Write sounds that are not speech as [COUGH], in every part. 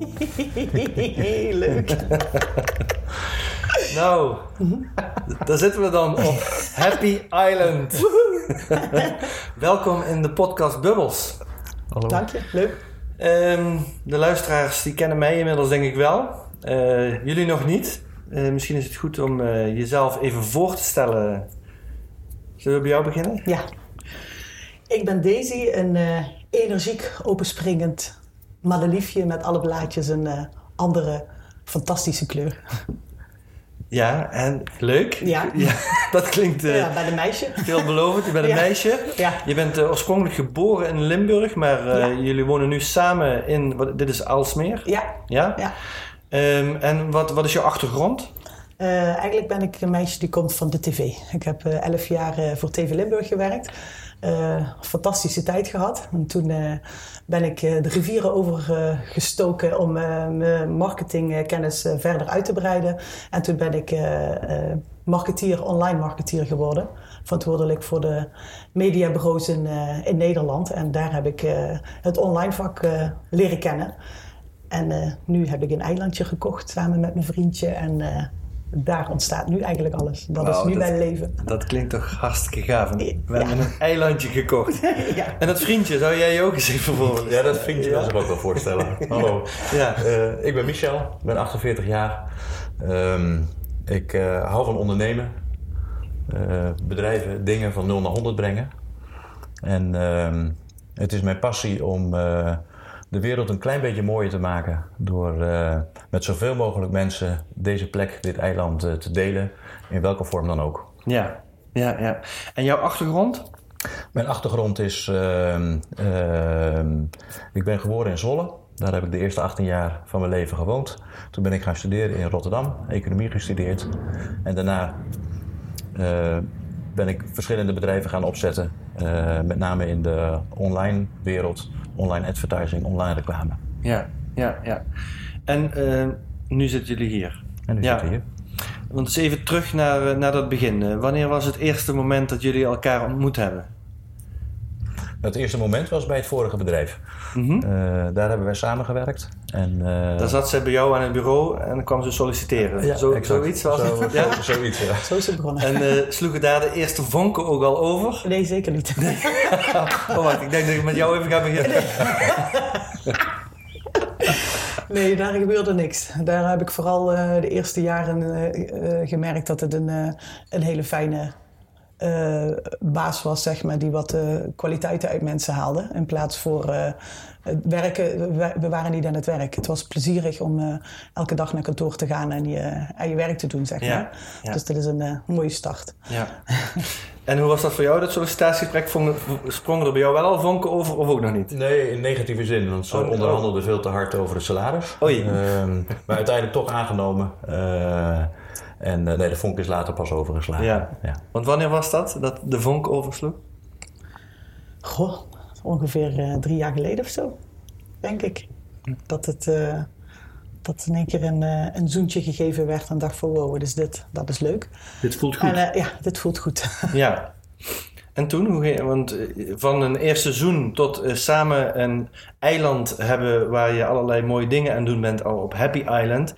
[LAUGHS] Leuk. Nou, daar zitten we dan op Happy Island. Welkom in de podcast Bubbles. Hallo. Dank je. Leuk. Ehm, de luisteraars die kennen mij inmiddels denk ik wel. Eh, jullie nog niet. Eh, misschien is het goed om eh, jezelf even voor te stellen. Zullen we bij jou beginnen? Ja. Ik ben Daisy, een energiek, openspringend madeliefje met alle blaadjes een eh, andere fantastische kleur. Ja, en leuk. Ja. [LAUGHS] dat klinkt eh, ja, bij de meisje. veelbelovend. Je bent een Ja. meisje. Ja. Je bent eh, oorspronkelijk geboren in Limburg, maar jullie wonen nu samen in, wat, dit is Aalsmeer. Ja. Ja? ja. Ehm, en wat, wat is jouw achtergrond? Eigenlijk ben ik een meisje die komt van de tv. Ik heb elf jaar voor TV Limburg gewerkt. Eh, fantastische tijd gehad. En toen eh, ben ik eh, de rivieren overgestoken om mijn marketingkennis verder uit te breiden. En toen ben ik marketeer, online marketeer geworden. Verantwoordelijk voor de mediabureaus in, in Nederland. En daar heb ik het online vak leren kennen. En nu heb ik een eilandje gekocht samen met mijn vriendje. En daar ontstaat nu eigenlijk alles. Dat is nu dat- mijn leven. Dat klinkt toch hartstikke gaaf. We Ja. hebben een eilandje gekocht. [LAUGHS] ja. En dat vriendje, zou jij je ook eens even voorstellen? Ja, dat vriendje wil zich ook wel voorstellen. [LAUGHS] Hallo. Ja. Eh, ik ben Michel, ik ben 48 jaar. Ehm, ik eh, hou van ondernemen. Eh, bedrijven dingen van 0 naar 100 brengen. En ehm, het is mijn passie om eh, de wereld een klein beetje mooier te maken. Door eh, met zoveel mogelijk mensen deze plek, dit eiland eh, te delen. In welke vorm dan ook. Ja, ja, ja. En jouw achtergrond? Mijn achtergrond is. ehm, ehm, ik ben geboren in Zwolle. Daar heb ik de eerste 18 jaar van mijn leven gewoond. Toen ben ik gaan studeren in Rotterdam, economie gestudeerd. En daarna eh, ben ik verschillende bedrijven gaan opzetten. met name in de online wereld, online advertising, online reclame. Ja, ja, ja. En eh, nu zitten jullie hier. En nu Ja. zitten we hier. Want eens even terug naar, eh, naar dat begin. Eh, wanneer was het eerste moment dat jullie elkaar ontmoet hebben? Het eerste moment was bij het vorige bedrijf. Mhm. Eh, daar hebben wij samengewerkt. En, eh, Daar zat zij bij jou aan het bureau en dan kwam ze solliciteren. ja, Zo, zoiets was Zo- het. Ja? zo- [LAUGHS] zoiets, ja. Zo is het begonnen. En eh, sloegen daar de eerste vonken ook al over? Nee, zeker niet. [LAUGHS] Oh, wacht, ik denk dat ik met jou even ga beginnen. Nee, daar gebeurde niks. Daar heb ik vooral eh, de eerste jaren gemerkt dat het een, eh, een hele fijne eh, baas was, zeg maar, die wat eh, kwaliteiten uit mensen haalde. In plaats voor eh, het werken, we, we waren niet aan het werk. Het was plezierig om eh, elke dag naar kantoor te gaan en je, aan je werk te doen, zeg maar. Ja. Dus dat is een mooie start. Ja. [LAUGHS] En hoe was dat voor jou, dat sollicitatiegesprek? Sprongen er bij jou wel al vonken over of ook nog niet? Nee, in negatieve zin, want ze Oh, onderhandelden veel te hard over het salaris. Oei. Ehm, maar uiteindelijk toch aangenomen. En eh, nee, de vonk is later pas overgeslagen. Ja. ja. Want wanneer was dat, dat de vonk oversloeg? Goh, ongeveer eh, drie jaar geleden of zo, denk ik. Dat het eh, dat in één keer een, eh, een zoentje gegeven werd en dacht van wow, wat is dit? Dat is leuk. Dit voelt goed. En ja, dit voelt goed. [LAUGHS] Ja. En toen, hoe ging, want van een eerste zoen tot samen een eiland hebben waar je allerlei mooie dingen aan doen bent al op Happy Island.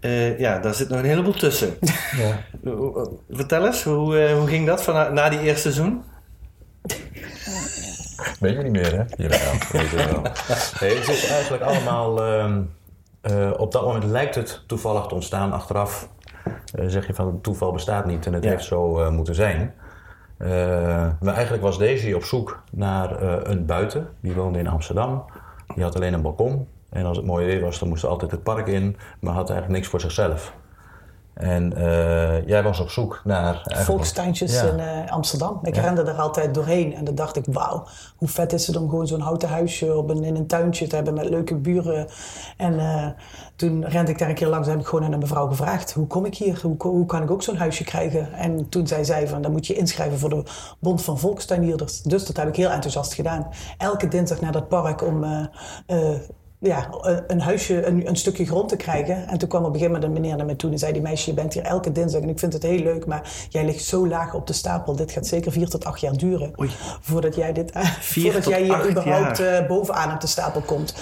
Eh, ja, daar zit nog een heleboel tussen. [LAUGHS] Ja. Vertel eens, hoe, eh, hoe ging dat van, na, na die eerste zoen? Weet je niet meer, hè? Jawel, weet je wel. Nee, het is eigenlijk allemaal... ehm, eh, op dat moment lijkt het toevallig te ontstaan. Achteraf zeg je van toeval bestaat niet en het Ja. heeft zo moeten zijn. Maar eigenlijk was Daisy op zoek naar een buiten. Die woonde in Amsterdam. Die had alleen een balkon. En als het mooi weer was, dan moest ze altijd het park in. Maar had eigenlijk niks voor zichzelf. En eh, jij was op zoek naar... volkstuintjes Ja. in eh, Amsterdam. Ik Ja. rende er altijd doorheen en dan dacht ik, wauw, hoe vet is het om gewoon zo'n houten huisje op een, in een tuintje te hebben met leuke buren. En eh, toen rende ik daar een keer langs en heb ik gewoon aan een mevrouw gevraagd, hoe kom ik hier? Hoe, hoe kan ik ook zo'n huisje krijgen? En toen zei zij van, dan moet je inschrijven voor de Bond van Volkstuinierders. Dus dat heb ik heel enthousiast gedaan. Elke dinsdag naar dat park om... eh, eh, ja, een huisje, een, een stukje grond te krijgen. En toen kwam op een gegeven moment een meneer naar me toe en zei: Die meisje, je bent hier elke dinsdag en ik vind het heel leuk, maar jij ligt zo laag op de stapel. Dit gaat zeker vier tot acht jaar duren Oei. voordat jij, dit, [LAUGHS] voordat jij hier überhaupt jaar. eh, bovenaan op de stapel komt.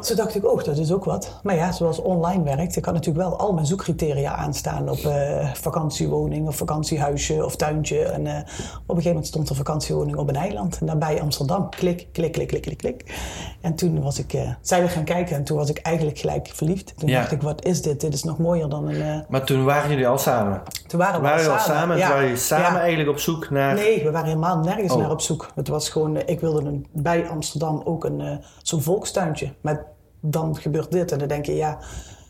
Toen dacht ik: Oh, dat is ook wat. Maar ja, zoals online werkt, ik had natuurlijk wel al mijn zoekcriteria aanstaan op eh, vakantiewoning of vakantiehuisje of tuintje. En op een gegeven moment stond er vakantiewoning op een eiland nabij Amsterdam. Klik, klik, klik, klik, klik, klik. En toen was ik, zijn gaan kijken en toen was ik eigenlijk gelijk verliefd. Toen Ja. dacht ik, wat is dit? Dit is nog mooier dan een... eh, Maar toen waren jullie al samen. toen waren we waren al samen. samen en Ja. toen waren jullie samen Ja. eigenlijk op zoek naar... Nee, we waren helemaal nergens Oh. naar op zoek. Het was gewoon, eh, ik wilde een, bij Amsterdam ook een, eh, zo'n volkstuintje. Maar dan gebeurt dit en dan denk je, ja,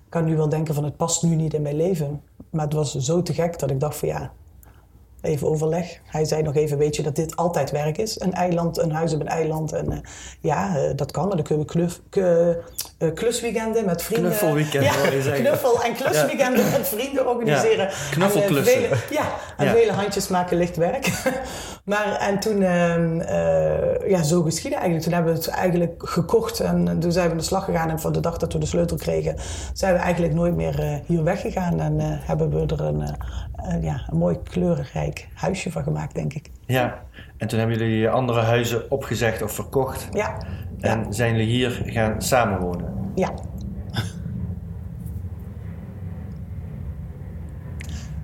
ik kan nu wel denken van het past nu niet in mijn leven. Maar het was zo te gek dat ik dacht van ja, even overleg. Hij zei nog even, weet je dat dit altijd werk is? Een eiland, een huis op een eiland. En eh, ja, eh, dat kan, maar dan kunnen we knuf, eh, klusweekenden met vrienden. Knuffelweekend, ja, knuffel- en klusweekenden met vrienden organiseren. Ja, knuffelklussen. En, eh, vele- ja, en Ja. vele handjes maken licht werk. [LAUGHS] maar en toen, ehm, eh, ja, zo geschiedde eigenlijk. Toen hebben we het eigenlijk gekocht en toen zijn we aan de slag gegaan. En van de dag dat we de sleutel kregen, zijn we eigenlijk nooit meer hier weggegaan. En hebben we er een, ja, een mooi kleurrijk huisje van gemaakt, denk ik. Ja. En toen hebben jullie andere huizen opgezegd of verkocht. Ja, En ja, zijn jullie hier gaan samenwonen. ja. [LAUGHS]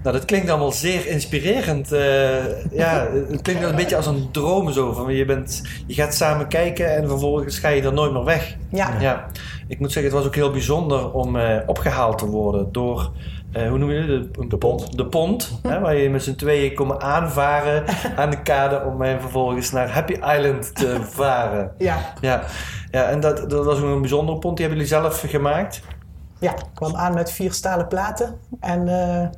Nou, dat klinkt allemaal zeer inspirerend. eh, ja, het klinkt een beetje als een droom zo. Van je, bent, je gaat samen kijken en vervolgens ga je er nooit meer weg. Ja. Ja, ik moet zeggen, het was ook heel bijzonder om eh, opgehaald te worden door, eh, hoe noem je het? De, De pont. De pont, hè, waar je met z'n tweeën komen aanvaren aan de kade om eh, vervolgens naar Happy Island te [LAUGHS] varen. Ja, Ja, ja en dat, dat was een bijzondere pont. Die hebben jullie zelf gemaakt. ja, ik kwam aan met vier stalen platen. En eh,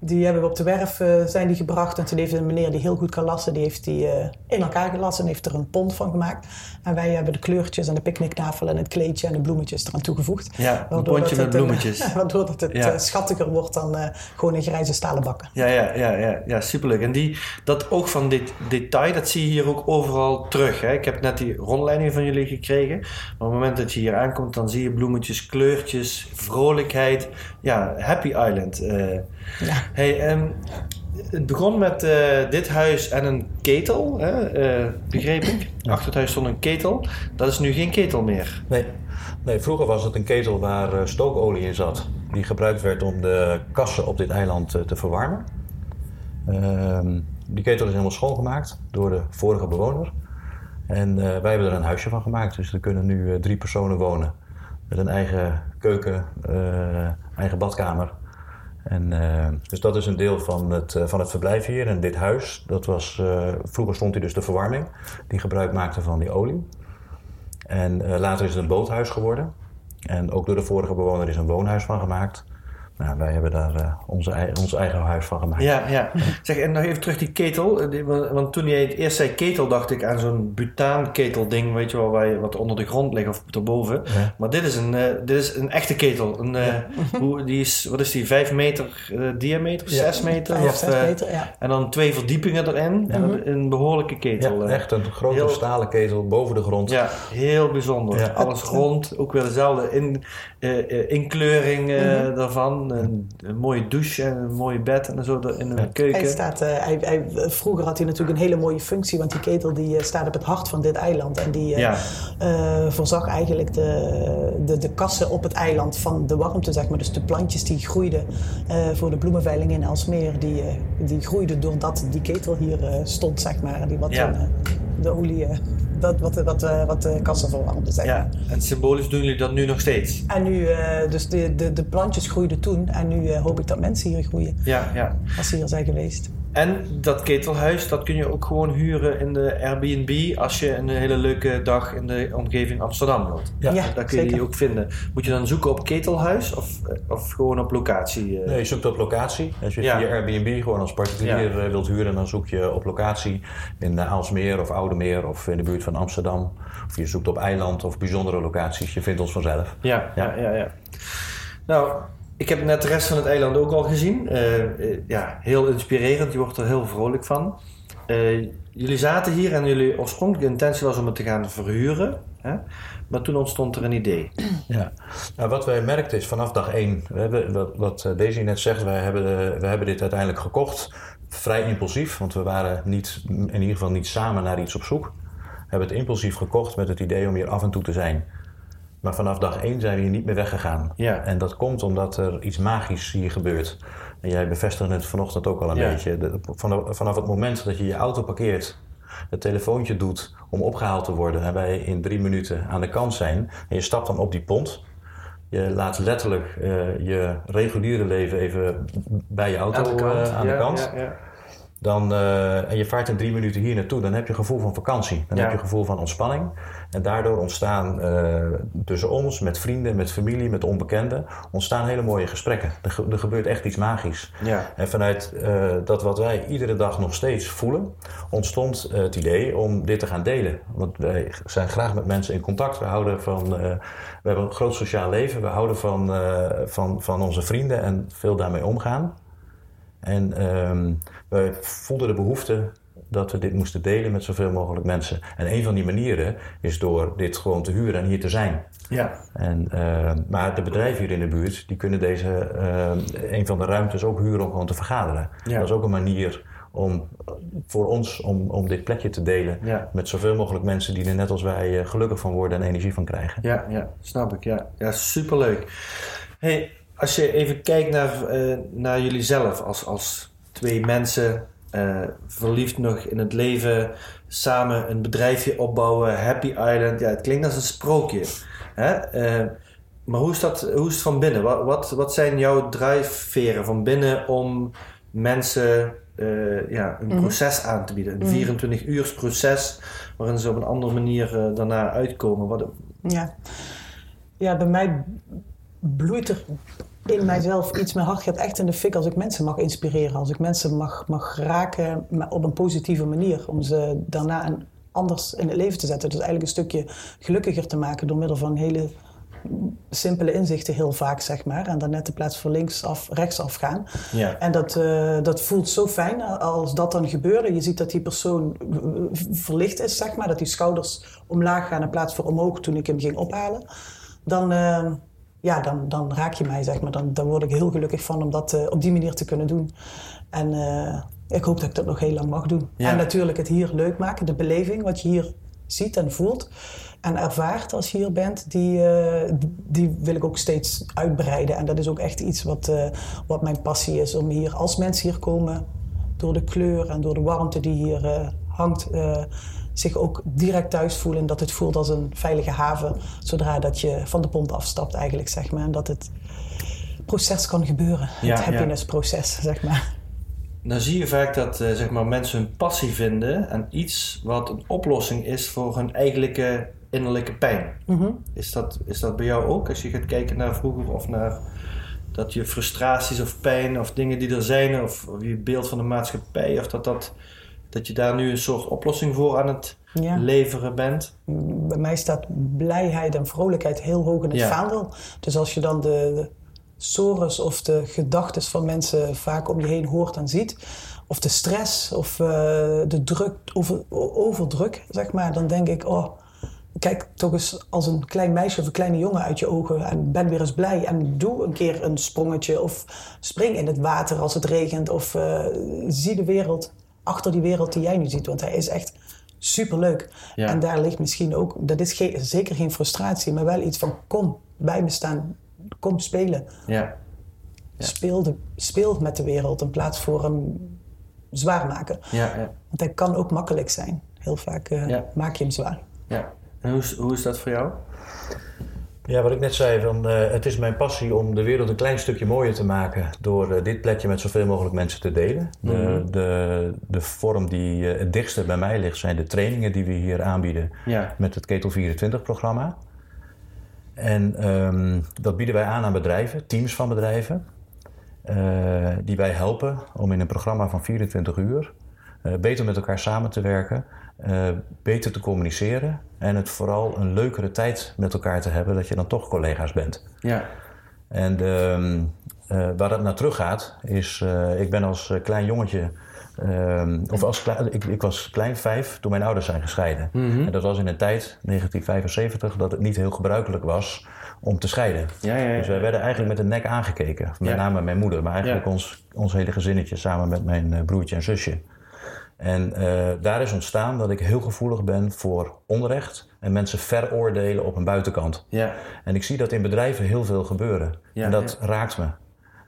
die hebben we op de werf eh, zijn die gebracht. En toen heeft een meneer die heel goed kan lassen, die heeft die eh, in elkaar gelassen en heeft er een pont van gemaakt. En wij hebben de kleurtjes en de picknicktafel en het kleedje en de bloemetjes eraan toegevoegd. Ja, een dat met een- bloemetjes. [LAUGHS] waardoor dat het Ja. eh, schattiger wordt dan eh, gewoon een grijze stalen bakken. Ja, ja, ja, ja, ja superleuk. En die, dat oog van dit detail, dat zie je hier ook overal terug. Hè? Ik heb net die rondleiding van jullie gekregen. Maar op het moment dat je hier aankomt, dan zie je bloemetjes, kleurtjes, vrolijkheid. Ja, Happy Island. Ja. Hey, ehm, het begon met eh, dit huis en een ketel, hè? eh, begreep ik. Achter het huis stond een ketel. Dat is nu geen ketel meer. Nee. nee, vroeger was het een ketel waar eh, stookolie in zat. Die gebruikt werd om de kassen op dit eiland te verwarmen. Ehm, die ketel is helemaal schoongemaakt door de vorige bewoner. En wij hebben er een huisje van gemaakt. Dus er kunnen nu drie personen wonen. Met een eigen keuken, eigen badkamer. En, eh, dus dat is een deel van het, eh, van het verblijf hier. En dit huis, dat was, eh, vroeger stond hier dus de verwarming. Die gebruik maakte van die olie. En later is het een boothuis geworden. En ook door de vorige bewoner is een woonhuis van gemaakt. Nou, wij hebben daar eh, onze, ons eigen huis van gemaakt. Ja, ja. Zeg, en nog even terug die ketel. Eh, die- Want toen jij het eerst zei ketel, dacht ik aan zo'n butaanketelding, weet je wel, waar je, wat onder de grond ligt of erboven. Ja. Maar dit is een, eh, dit is een echte ketel. Een, eh, hoe, die is, wat is die, 5 meter eh, diameter, 6 meter? Vijf, Of, zes eh, meter, ja. En dan twee verdiepingen erin. Een behoorlijke ketel. Ja, echt een grote Heel- stalen ketel boven de grond. Ja, heel bijzonder. Ja. Alles rond, ook weer dezelfde in, eh, eh, inkleuring eh, Een, een mooie douche en een mooi bed en zo in de keuken. Hij staat, eh, hij, hij, vroeger had hij natuurlijk een hele mooie functie, want die ketel die eh, staat op het hart van dit eiland. En die eh, Ja. voorzag eigenlijk de, de, de kassen op het eiland van de warmte, zeg maar. Dus de plantjes die groeiden eh, voor de bloemenveiling in Elsmeer, die, die groeiden doordat die ketel hier eh, stond, zeg maar. Die wat Ja. dan, de olie, eh, dat, wat, wat, eh, wat de kassen verwarmde, zeg maar. Ja, en symbolisch doen jullie dat nu nog steeds. En nu, eh, dus de, de, de plantjes groeiden toen en nu eh, hoop ik dat mensen hier groeien, Ja, ja. als ze hier zijn geweest. En dat ketelhuis, dat kun je ook gewoon huren in de Airbnb als je een hele leuke dag in de omgeving Amsterdam wilt. Ja. Ja, Daar kun je zeker. die ook vinden. Moet je dan zoeken op ketelhuis of, of gewoon op locatie? eh? Nee, je zoekt op locatie. Als je Ja. via Airbnb gewoon als particulier eh, wilt huren, dan zoek je op locatie in eh, Aalsmeer of Oudemeer of in de buurt van Amsterdam. Of je zoekt op eiland of bijzondere locaties. Je vindt ons vanzelf. Ja, ja, ja, ja. Nou, ik heb net de rest van het eiland ook al gezien. Eh, eh, ja, heel inspirerend. Je wordt er heel vrolijk van. Eh, jullie zaten hier en jullie oorspronkelijke intentie was om het te gaan verhuren. Hè? Maar toen ontstond er een idee. [CLEARS THROAT] Ja. Nou, wat wij merkten is vanaf dag één, we hebben, wat, Daisy net zegt, wij hebben, we hebben dit uiteindelijk gekocht. Vrij impulsief, want we waren niet, in ieder geval niet samen naar iets op zoek. We hebben het impulsief gekocht met het idee om hier af en toe te zijn. Maar vanaf dag één zijn we hier niet meer weggegaan. Ja. En dat komt omdat er iets magisch hier gebeurt. En jij bevestigde het vanochtend ook al een Ja. beetje. De- vanaf, het moment dat je je auto parkeert, het telefoontje doet om opgehaald te worden en wij in drie minuten aan de kant zijn en je stapt dan op die pont. Je laat letterlijk eh, je reguliere leven even bij je auto Aan de kant. eh, aan Ja, de kant. Dan, eh, en je vaart in drie minuten hier naartoe, dan heb je een gevoel van vakantie. Dan Ja. heb je een gevoel van ontspanning. En daardoor ontstaan eh, tussen ons, met vrienden, met familie, met onbekenden, ontstaan hele mooie gesprekken. Er, ge- er gebeurt echt iets magisch. Ja. En vanuit eh, dat wat wij iedere dag nog steeds voelen, ontstond het idee om dit te gaan delen. Want wij zijn graag met mensen in contact. We houden van, we hebben een groot sociaal leven. We houden van, van, van onze vrienden en veel daarmee omgaan. En ehm, we voelden de behoefte dat we dit moesten delen met zoveel mogelijk mensen. En een van die manieren is door dit gewoon te huren en hier te zijn. Ja. En, eh, maar de bedrijven hier in de buurt, die kunnen deze, eh, een van de ruimtes ook huren om gewoon te vergaderen. Ja. Dat is ook een manier om, voor ons om, om dit plekje te delen Ja. met zoveel mogelijk mensen die er net als wij eh, gelukkig van worden en energie van krijgen. Ja, ja, snap ik. Ja, ja superleuk. Hey, als je even kijkt naar, naar jullie zelf als, als twee mensen, eh, verliefd nog in het leven, samen een bedrijfje opbouwen, Happy Island. Ja, het klinkt als een sprookje. Hè? Eh, maar hoe is, dat, hoe is het van binnen? Wat, wat, wat zijn jouw drijfveren van binnen om mensen eh, ja, een proces aan te bieden? Een 24 uurs proces waarin ze op een andere manier daarna uitkomen. Wat, Ja. ja, bij mij bloeit er in mijzelf iets. Mijn hart gaat echt in de fik als ik mensen mag inspireren. Als ik mensen mag, mag raken op een positieve manier. Om ze daarna een, anders in het leven te zetten. Dus eigenlijk een stukje gelukkiger te maken door middel van hele simpele inzichten heel vaak, zeg maar. En dan net in plaats van linksaf, rechtsaf gaan. Ja. En dat, eh, dat voelt zo fijn als dat dan gebeurde. Je ziet dat die persoon eh, verlicht is, zeg maar. Dat die schouders omlaag gaan in plaats van omhoog toen ik hem ging ophalen. Dan, eh, ja, dan, dan raak je mij, zeg maar. Dan, dan word ik heel gelukkig van om dat eh, op die manier te kunnen doen. En eh, ik hoop dat ik dat nog heel lang mag doen. Ja. En natuurlijk het hier leuk maken. De beleving, wat je hier ziet en voelt en ervaart als je hier bent, die, eh, die wil ik ook steeds uitbreiden. En dat is ook echt iets wat, wat mijn passie is. Om hier, als mensen hier komen, door de kleur en door de warmte die hier hangt, zich ook direct thuis voelen. En dat het voelt als een veilige haven, zodra dat je van de pont afstapt eigenlijk, zeg maar. En dat het proces kan gebeuren. Ja, het ja. happiness proces, zeg maar. Dan zie je vaak dat eh, zeg maar, mensen hun passie vinden aan iets wat een oplossing is voor hun eigenlijke innerlijke pijn. Mhm. Is, dat, is dat bij jou ook? Als je gaat kijken naar vroeger of naar dat je frustraties of pijn of dingen die er zijn of, of je beeld van de maatschappij of dat, dat, dat je daar nu een soort oplossing voor aan het Ja. leveren bent? bij mij staat blijheid en vrolijkheid heel hoog in het Ja. vaandel. Dus als je dan de, de sores of de gedachten van mensen vaak om je heen hoort en ziet, of de stress of eh, de druk, over, overdruk, zeg maar, dan denk ik, oh, kijk toch eens als een klein meisje of een kleine jongen uit je ogen en ben weer eens blij en doe een keer een sprongetje of spring in het water als het regent of eh, zie de wereld achter die wereld die jij nu ziet, want hij is echt superleuk. Ja. En daar ligt misschien ook, dat is geen, zeker geen frustratie, maar wel iets van kom bij me staan, kom spelen. Ja. Ja. Speel, de, speel met de wereld in plaats voor hem zwaar maken. Ja, ja, Want hij kan ook makkelijk zijn. Heel vaak eh, maak je hem zwaar. ja. En hoe hoe is dat voor jou? Ja, wat ik net zei, van, eh, het is mijn passie om de wereld een klein stukje mooier te maken door eh, dit plekje met zoveel mogelijk mensen te delen. De, Mhm. de, de vorm die eh, het dichtste bij mij ligt zijn de trainingen die we hier aanbieden Ja. met het Ketel 24 programma. En ehm, dat bieden wij aan aan bedrijven, teams van bedrijven, die wij helpen om in een programma van 24 uur beter met elkaar samen te werken, eh, beter te communiceren en het vooral een leukere tijd met elkaar te hebben, dat je dan toch collega's bent. Ja. En ehm, eh, waar dat naar terug gaat, is, eh, ik ben als klein jongetje, ehm, of als ik, ik was klein vijf toen mijn ouders zijn gescheiden. Mhm. En dat was in een tijd, 1975, dat het niet heel gebruikelijk was om te scheiden. Ja, ja, ja. Dus wij werden eigenlijk met de nek aangekeken. Met name mijn moeder, maar eigenlijk ons, ons hele gezinnetje samen met mijn broertje en zusje. En eh, daar is ontstaan dat ik heel gevoelig ben voor onrecht en mensen veroordelen op een buitenkant. Ja. En ik zie dat in bedrijven heel veel gebeuren. Ja, en dat raakt me.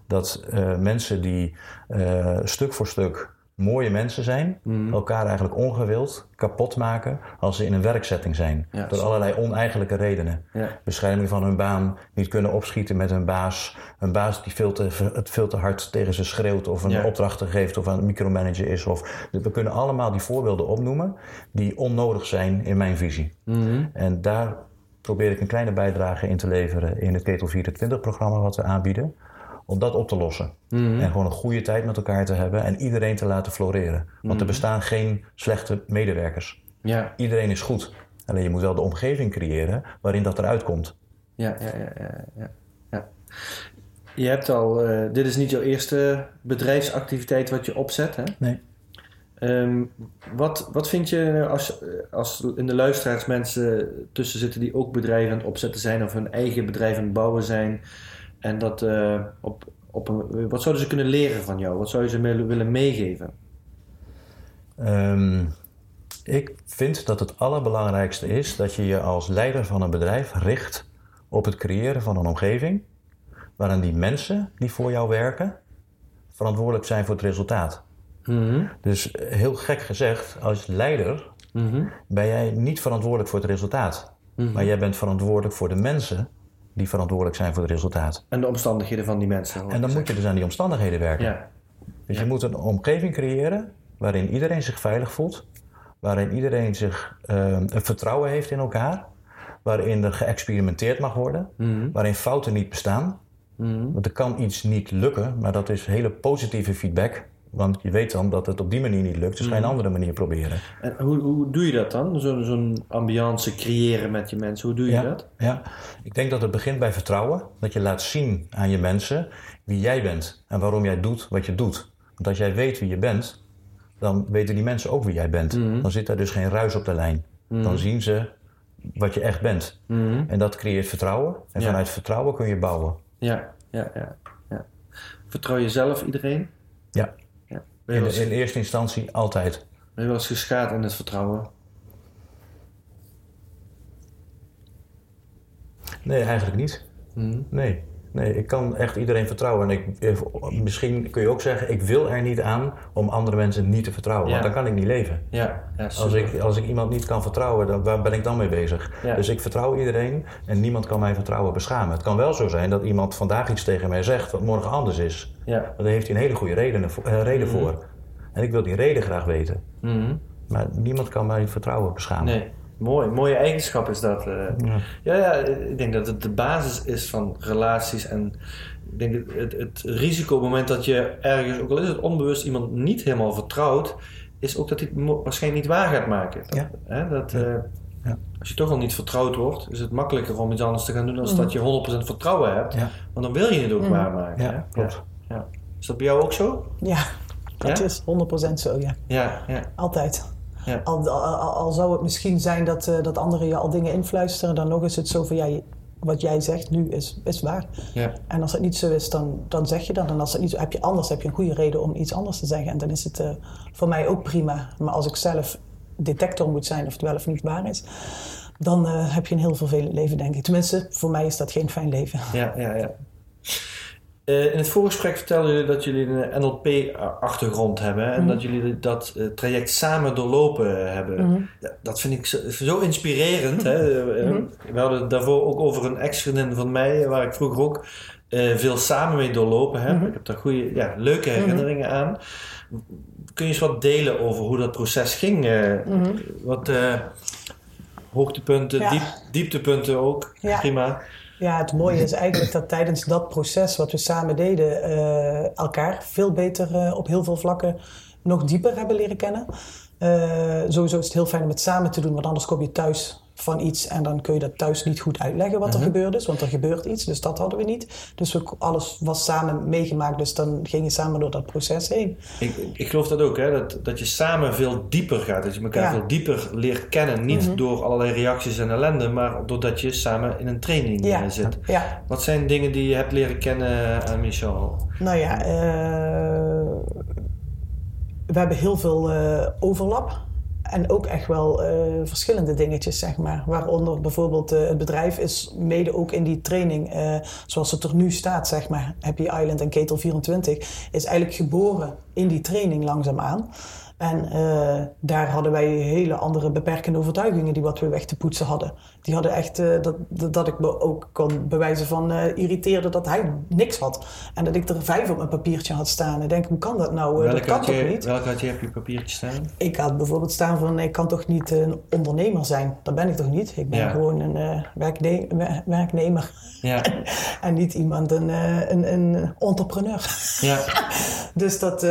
Dat eh, mensen die eh, stuk voor stuk mooie mensen zijn, Mhm. elkaar eigenlijk ongewild kapot maken als ze in een werkzetting zijn. Ja, door allerlei oneigenlijke redenen. Ja. Bescherming van hun baan, niet kunnen opschieten met hun baas. Een baas die veel te, het veel te hard tegen ze schreeuwt of een Ja. opdrachten geeft of aan het micromanager is. Of, we kunnen allemaal die voorbeelden opnoemen die onnodig zijn in mijn visie. Mhm. En daar probeer ik een kleine bijdrage in te leveren in het Ketel 24-programma wat we aanbieden. Om dat op te lossen. Mhm. En gewoon een goede tijd met elkaar te hebben en iedereen te laten floreren. Want er bestaan geen slechte medewerkers. Ja. Iedereen is goed. Alleen je moet wel de omgeving creëren waarin dat eruit komt. Ja, ja, ja, ja, ja, ja. Je hebt al, eh, dit is niet jouw eerste bedrijfsactiviteit wat je opzet, hè? Nee. Ehm, wat, wat vind je als, als in de luisteraars mensen tussen zitten die ook bedrijven aan het opzetten zijn of hun eigen bedrijf aan het bouwen zijn en dat eh, op, op een, wat zouden ze kunnen leren van jou? Wat zou je ze willen willen meegeven? Ehm, ik vind dat het allerbelangrijkste is dat je je als leider van een bedrijf richt op het creëren van een omgeving waarin die mensen die voor jou werken verantwoordelijk zijn voor het resultaat. Mhm. Dus heel gek gezegd, als leider Mhm. ben jij niet verantwoordelijk voor het resultaat. Maar jij bent verantwoordelijk voor de mensen die verantwoordelijk zijn voor het resultaat. En de omstandigheden van die mensen. En dan moet je dus aan die omstandigheden werken. zeggen. Dus je moet een omgeving creëren waarin iedereen zich veilig voelt. Waarin iedereen zich eh, een vertrouwen heeft in elkaar. Waarin er geëxperimenteerd mag worden. Mhm. Waarin fouten niet bestaan. Mhm. Want er kan iets niet lukken, maar dat is hele positieve feedback. Want je weet dan dat het op die manier niet lukt, dus ga je een andere manier proberen. En hoe, hoe doe je dat dan? Zo- Zo'n ambiance creëren met je mensen, hoe doe je Ja, dat? ja, ik denk dat het begint bij vertrouwen. Dat je laat zien aan je mensen wie jij bent en waarom jij doet wat je doet. Want als jij weet wie je bent, dan weten die mensen ook wie jij bent. Dan zit er dus geen ruis op de lijn. Dan zien ze wat je echt bent. Mhm. En dat creëert vertrouwen. En Ja. vanuit vertrouwen kun je bouwen. Ja, ja, ja, ja. Vertrouw je zelf iedereen? Ja, in, in eerste instantie altijd. ben je wel eens geschaad in het vertrouwen? Nee, eigenlijk niet. Mhm. Nee. Nee, ik kan echt iedereen vertrouwen. En ik, misschien kun je ook zeggen, ik wil er niet aan om andere mensen niet te vertrouwen. Ja. Want dan kan ik niet leven. Ja, ja Als ik, als ik iemand niet kan vertrouwen, dan, waar ben ik dan mee bezig? Ja. Dus ik vertrouw iedereen en niemand kan mijn vertrouwen beschamen. Het kan wel zo zijn dat iemand vandaag iets tegen mij zegt wat morgen anders is. Ja. Maar daar heeft hij een hele goede reden, eh, reden voor. En ik wil die reden graag weten. Mhm. Maar niemand kan mijn vertrouwen beschamen. Nee, mooi. Mooie eigenschap is dat. eh. Ja. Ja, ja, ik denk dat het de basis is van relaties. En ik denk het, het, het risico op het moment dat je ergens, ook al is het onbewust, iemand niet helemaal vertrouwt, is ook dat hij het waarschijnlijk niet waar gaat maken. Dat, Ja. hè, dat, eh, Ja. Als je toch al niet vertrouwd wordt, is het makkelijker om iets anders te gaan doen dan dat je 100% vertrouwen hebt. Want dan wil je het ook waarmaken. Ja, klopt. Ja. Is dat bij jou ook zo? Ja, dat Ja? is 100% zo, ja. Ja, ja. Altijd. Ja. Al, al, zou het misschien zijn dat, eh, dat anderen je al dingen influisteren, dan nog is het zo van ja, wat jij zegt nu is, is waar. ja. En als het niet zo is, dan, dan zeg je dat. En als het niet zo, heb je anders heb je een goede reden om iets anders te zeggen. En dan is het eh, voor mij ook prima. Maar als ik zelf detector moet zijn of het wel of niet waar is, dan eh, heb je een heel vervelend leven, denk ik. Tenminste, voor mij is dat geen fijn leven. Ja, ja, ja. Eh, in het voorgesprek vertelden jullie dat jullie een NLP-achtergrond hebben en Mhm. dat jullie dat eh, traject samen doorlopen hebben. Mhm. Ja, dat vind ik zo, zo inspirerend. Hè? Eh, Mhm. We hadden het daarvoor ook over een ex-vriendin van mij, waar ik vroeger ook eh, veel samen mee doorlopen heb. Ik heb daar goede, ja, leuke herinneringen aan. Kun je eens wat delen over hoe dat proces ging? eh. Wat eh, hoogtepunten, Ja. diep, dieptepunten ook. Ja. Prima. Ja, het mooie is eigenlijk dat tijdens dat proces wat we samen deden, eh, elkaar veel beter eh, op heel veel vlakken nog dieper hebben leren kennen. Eh, sowieso is het heel fijn om het samen te doen, want anders kom je thuis van iets en dan kun je dat thuis niet goed uitleggen wat er Mhm. gebeurd is, want er gebeurt iets, dus dat hadden we niet. Dus we, alles was samen meegemaakt, dus dan ging je samen door dat proces heen. Ik, ik geloof dat ook, hè? Dat, dat je samen veel dieper gaat. Dat je elkaar Ja. veel dieper leert kennen. Niet Mhm. door allerlei reacties en ellende, maar doordat je samen in een training Ja. eh, zit. Ja, Wat zijn dingen die je hebt leren kennen aan Michel? Nou ja, eh, we hebben heel veel eh, overlap. En ook echt wel eh, verschillende dingetjes, zeg maar. Waaronder bijvoorbeeld eh, het bedrijf is mede ook in die training, eh, zoals het er nu staat, zeg maar, Happy Island en Ketel 24, is eigenlijk geboren in die training langzaamaan. En eh, daar hadden wij hele andere beperkende overtuigingen die wat we weg te poetsen hadden. Die hadden echt, eh, dat, dat, ik me ook kon bewijzen van eh, irriteerde dat hij niks had. En dat ik er vijf op mijn papiertje had staan. En ik denk, hoe kan dat nou? Dat kan toch je, niet? welke had je op je papiertje staan? Ik had bijvoorbeeld staan van, ik kan toch niet een ondernemer zijn? Dat ben ik toch niet? Ik ben Ja. gewoon een werkne- wer- werknemer. Ja, [LAUGHS] En niet iemand, een, een, een entrepreneur. ja, [LAUGHS] Dus dat,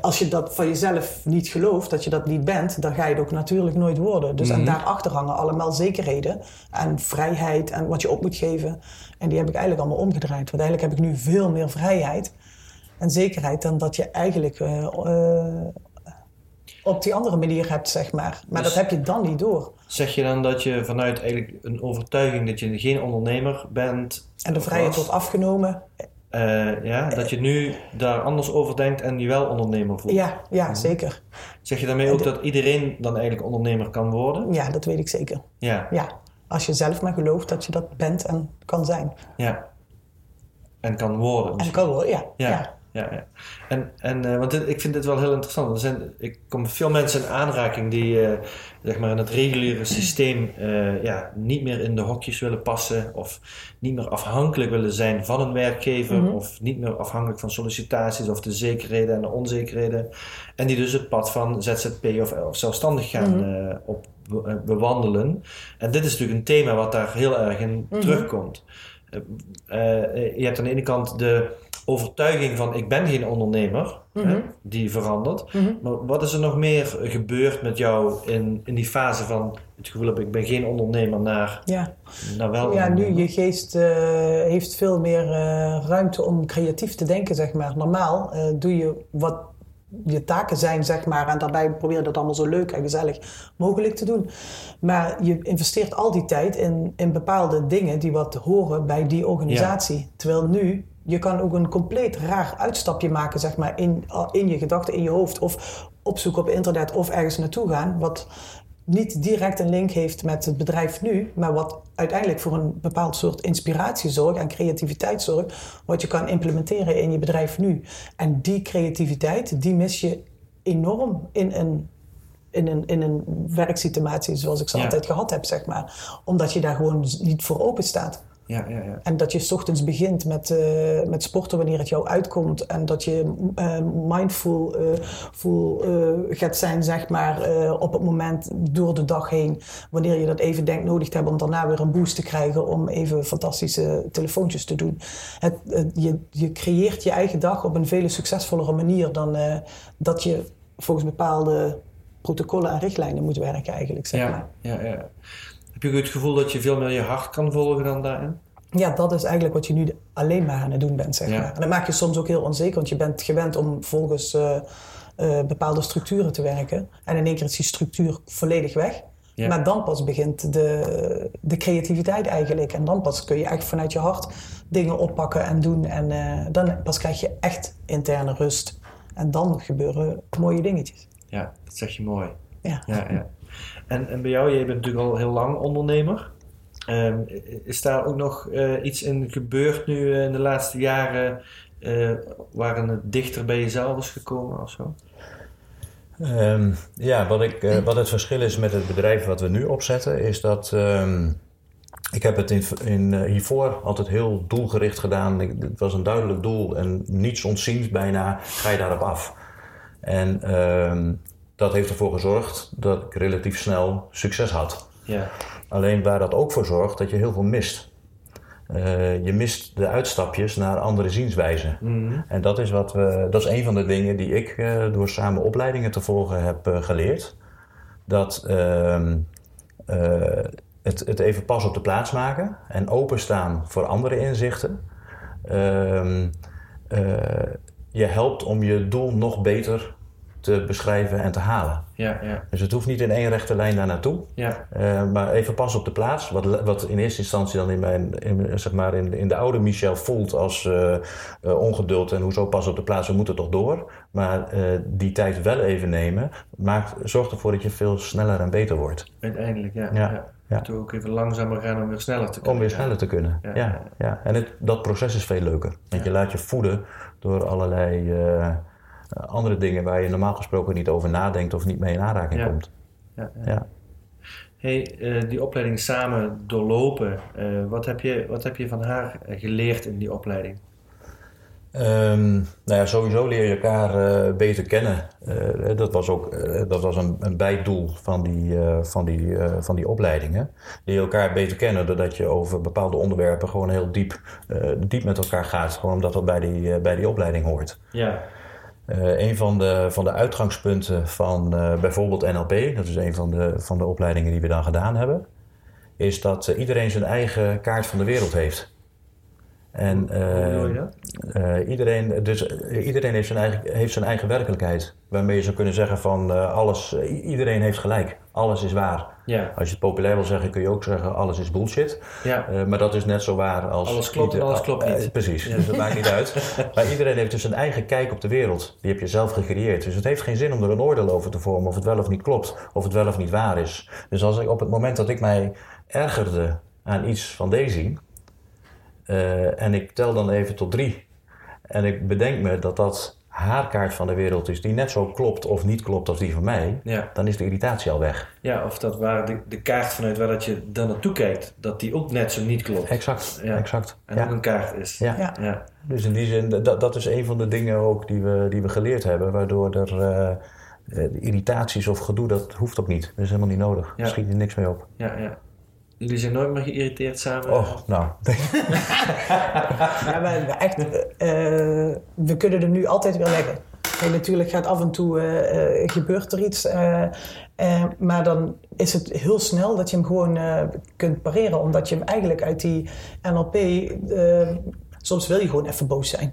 als je dat van jezelf niet gelooft, dat je dat niet bent, dan ga je het ook natuurlijk nooit worden. Dus Mhm. en daarachter hangen allemaal zekerheden en vrijheid en wat je op moet geven. En die heb ik eigenlijk allemaal omgedraaid. Want eigenlijk heb ik nu veel meer vrijheid en zekerheid dan dat je eigenlijk eh, eh, op die andere manier hebt, zeg maar. Maar Dus- dat heb je dan niet door. Zeg je dan dat je vanuit eigenlijk een overtuiging dat je geen ondernemer bent... En de vrijheid wordt afgenomen. Eh, ja, dat je nu daar anders over denkt en je wel ondernemer voelt? Ja, ja, zeker. Zeg je daarmee ook dat iedereen dan eigenlijk ondernemer kan worden? Ja, dat weet ik zeker. Ja, Ja, als je zelf maar gelooft dat je dat bent en kan zijn. ja. En kan worden. En kan ja. Ja, ja. Ja, ja. En, en eh, want dit- ik vind dit wel heel interessant. Er zijn, ik kom veel mensen in aanraking die eh, zeg maar in het reguliere systeem eh, ja, niet meer in de hokjes willen passen of niet meer afhankelijk willen zijn van een werkgever Mhm. of niet meer afhankelijk van sollicitaties of de zekerheden en de onzekerheden. En die dus het pad van ZZP of, of zelfstandig gaan Mhm. op be- bewandelen. En dit is natuurlijk een thema wat daar heel erg in Mhm. terugkomt. Je hebt aan de ene kant de overtuiging van ik ben geen ondernemer, Mhm. hè, die verandert. Mhm. Maar wat is er nog meer gebeurd met jou in, in die fase van het gevoel heb ik ben geen ondernemer naar, Ja. naar wel ja, nu je geest eh, heeft veel meer eh, ruimte om creatief te denken, zeg maar. Normaal eh, doe je wat je taken zijn, zeg maar, en daarbij probeer je dat allemaal zo leuk en gezellig mogelijk te doen. Maar je investeert al die tijd in, in bepaalde dingen die wat horen bij die organisatie. Terwijl nu, je kan ook een compleet raar uitstapje maken, zeg maar, in, in je gedachten, in je hoofd. Of opzoeken op internet of ergens naartoe gaan. Wat niet direct een link heeft met het bedrijf nu, maar wat uiteindelijk voor een bepaald soort inspiratie zorgt en creativiteit zorgt, wat je kan implementeren in je bedrijf nu. En die creativiteit, die mis je enorm in een, in een, in een werksituatie zoals ik ze Ja. altijd gehad heb, zeg maar. Omdat je daar gewoon niet voor open staat. Ja, ja, ja. En dat je 's ochtends begint met, eh, met sporten wanneer het jou uitkomt. En dat je eh, mindful full, eh, gaat zijn, zeg maar, op het moment door de dag heen. Wanneer je dat even denkt nodig te hebben om daarna weer een boost te krijgen. Om even fantastische telefoontjes te doen. Het, het- je, je creëert je eigen dag op een veel succesvollere manier dan dat je volgens bepaalde protocollen en richtlijnen moet werken eigenlijk, zeg maar. Ja, ja, ja. Heb je het gevoel dat je veel meer je hart kan volgen dan daarin? Ja, dat is eigenlijk wat je nu alleen maar aan het doen bent, zeg Ja. maar. En dat maakt je soms ook heel onzeker, want je bent gewend om volgens eh, eh, bepaalde structuren te werken. En in één keer is die structuur volledig weg. Ja. Maar dan pas begint de, de creativiteit eigenlijk. En dan pas kun je echt vanuit je hart dingen oppakken en doen. En eh, dan pas krijg je echt interne rust. En dan gebeuren mooie dingetjes. Ja, dat zeg je mooi. Ja, ja. En, en bij jou, jij bent natuurlijk al heel lang ondernemer. Ehm, is daar ook nog eh, iets in gebeurd nu eh, in de laatste jaren eh, waren het dichter bij jezelf is gekomen of zo? Ehm, ja, wat, ik, wat het verschil is met het bedrijf wat we nu opzetten, is dat ehm, ik heb het in, in, hiervoor altijd heel doelgericht gedaan. Ik, het was een duidelijk doel en niets ontziens bijna ga je daarop af. En dat heeft ervoor gezorgd dat ik relatief snel succes had. Ja. Alleen waar dat ook voor zorgt dat je heel veel mist. Eh, je mist de uitstapjes naar andere zienswijzen. Mhm. En dat is, wat we, dat is een van de dingen die ik eh, door samen opleidingen te volgen heb eh, geleerd. Dat ehm, eh, het, het even pas op de plaats maken en openstaan voor andere inzichten. ehm, eh, je helpt om je doel nog beter te beschrijven en te halen. Ja, ja, Dus het hoeft niet in één rechte lijn daar naartoe. ja. Eh, maar even pas op de plaats. Wat, wat in eerste instantie dan in, mijn, in, zeg maar in, in de oude Michel voelt als eh, eh, ongeduld en hoezo pas op de plaats, we moeten toch door. Maar die tijd wel even nemen, maakt, zorgt ervoor dat je veel sneller en beter wordt. Uiteindelijk, ja. Ja, ja. ja. Toen ook even langzamer gaan om weer sneller te kunnen. Om weer sneller te kunnen. Ja. Ja, ja, En het, dat proces is veel leuker. Want je laat je voeden door allerlei andere dingen waar je normaal gesproken niet over nadenkt of niet mee in aanraking Ja. komt. Ja, ja. Ja. Hey, eh, die opleiding samen doorlopen. eh, wat, heb je, wat heb je van haar eh, geleerd in die opleiding? Ehm, nou ja, sowieso leer je elkaar eh, beter kennen. Eh, dat was ook eh, dat was een, een bijdoel van die, eh, van, die, eh, van die opleidingen. Leer je elkaar beter kennen doordat je over bepaalde onderwerpen gewoon heel diep, eh, diep met elkaar gaat. Gewoon omdat dat bij die, eh, bij die opleiding hoort. Ja, Eh, een van de, van de uitgangspunten van eh, bijvoorbeeld NLP, dat is een van de, van de opleidingen die we dan gedaan hebben, is dat eh, iedereen zijn eigen kaart van de wereld heeft. En, iedereen, dus, iedereen heeft zijn, eigen, heeft zijn eigen werkelijkheid. Waarmee je zou kunnen zeggen van alles, iedereen heeft gelijk. Alles is waar. Ja, Als je het populair wil zeggen, kun je ook zeggen alles is bullshit. ja. Eh, maar dat is net zo waar als... Alles klopt en ieder- alles klopt niet. Eh, precies, dus dat maakt niet uit. [LAUGHS] Maar iedereen heeft dus een eigen kijk op de wereld. Die heb je zelf gecreëerd. Dus het heeft geen zin om er een oordeel over te vormen of het wel of niet klopt. Of het wel of niet waar is. Dus als ik op het moment dat ik mij ergerde aan iets van Daisy... eh, en ik tel dan even tot drie... en ik bedenk me dat dat haar kaart van de wereld is... die net zo klopt of niet klopt als die van mij... ja. dan is de irritatie al weg. ja of dat waar de, de kaart vanuit waar dat je dan naartoe kijkt, dat die ook net zo niet klopt. Exact, Ja. exact. En Ja. ook een kaart is. Ja. Ja. Ja. Dus in die zin, dat, dat is een van de dingen ook die we, die we geleerd hebben, waardoor er eh, eh, irritaties of gedoe, dat hoeft ook niet. Dat is helemaal niet nodig. Ja. Daar schiet er niks mee op. ja, ja. Jullie zijn nooit meer geïrriteerd samen? Oh, nou. [LAUGHS] Ja, maar echt, eh, we kunnen er nu altijd weer leggen. En natuurlijk gaat af en toe eh, eh, gebeurt er iets. eh, eh, maar dan is het heel snel dat je hem gewoon eh, kunt pareren. Omdat je hem eigenlijk uit die NLP... eh, soms wil je gewoon even boos zijn.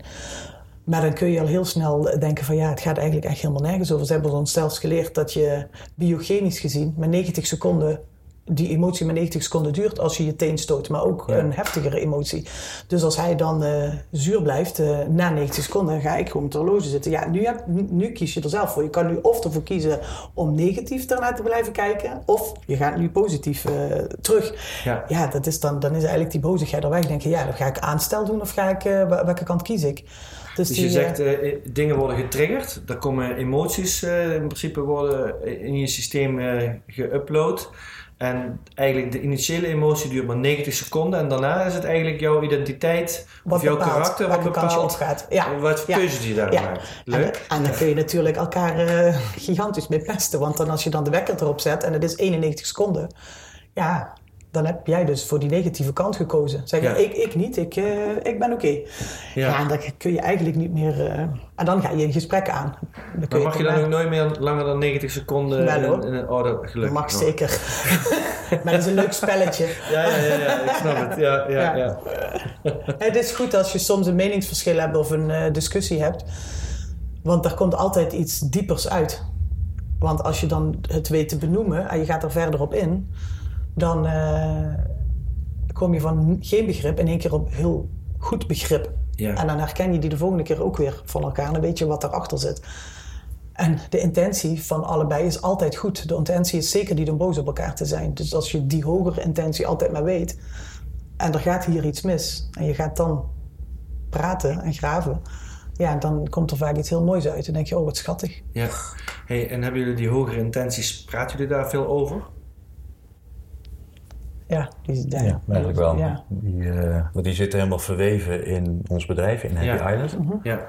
Maar dan kun je al heel snel denken van ja, het gaat eigenlijk echt helemaal nergens over. Ze hebben ons zelfs geleerd dat je biogenisch gezien met 90 seconden die emotie maar 90 seconden duurt als je je teen stoot, maar ook Ja. een heftigere emotie. Dus als hij dan eh, zuur blijft eh, na 90 seconden, ga ik gewoon de horloge zitten. Ja, nu, heb, nu, kies je er zelf voor. Je kan nu of ervoor kiezen om negatief ernaar te blijven kijken, of je gaat nu positief eh, terug. Ja. Ja, dat is dan, dan is eigenlijk die bozigheid er weg. Denk je, ja, dan ga ik aanstel doen of ga ik, wel- welke kant kies ik? Dus je die, eh, zegt, dingen worden getriggerd. Er komen emoties, in principe worden in je systeem geüpload. En eigenlijk de initiële emotie duurt maar 90 seconden. En daarna is het eigenlijk jouw identiteit wat of jouw bepaalt karakter wat welke kant je bepaalt opgaat. Ja. wat voor ja. keuzes je daarin Ja. maakt. En, Leuk. en dan kun je natuurlijk elkaar eh, gigantisch mee pesten. Want dan als je dan de wekker erop zet en het is 91 seconden. Ja, dan heb jij dus voor die negatieve kant gekozen. Zeg je, Ja. ik, ik niet, ik, eh, ik ben oké. Ja. en dan kun je eigenlijk niet meer... eh, en dan ga je een gesprek aan. Dan Maar mag je dan ook nooit meer langer dan 90 seconden Wel, in, in een orde gelukkig? Mag zeker. [LAUGHS] maar dat is een leuk spelletje. Ja, ja, ja, ja, ik snap het. Ja, ja, Ja. ja. Het is goed als je soms een meningsverschil hebt of een eh, discussie hebt. Want er komt altijd iets diepers uit. Want als je dan het weet te benoemen en je gaat er verder op in, dan eh, kom je van geen begrip in één keer op heel goed begrip. Ja. En dan herken je die de volgende keer ook weer van elkaar. En dan weet je wat erachter zit. En de intentie van allebei is altijd goed. De intentie is zeker niet om boos op elkaar te zijn. Dus als je die hogere intentie altijd maar weet. En er gaat hier iets mis. En je gaat dan praten en graven, ja, dan komt er vaak iets heel moois uit. En denk je, oh, wat schattig. Ja. Hey, en hebben jullie die hogere intenties, praten jullie daar veel over? Ja, die, ja, Ja, eigenlijk wel. Ja. Die, eh, want die zitten helemaal verweven in ons bedrijf, in Happy Ja. Island. Ja,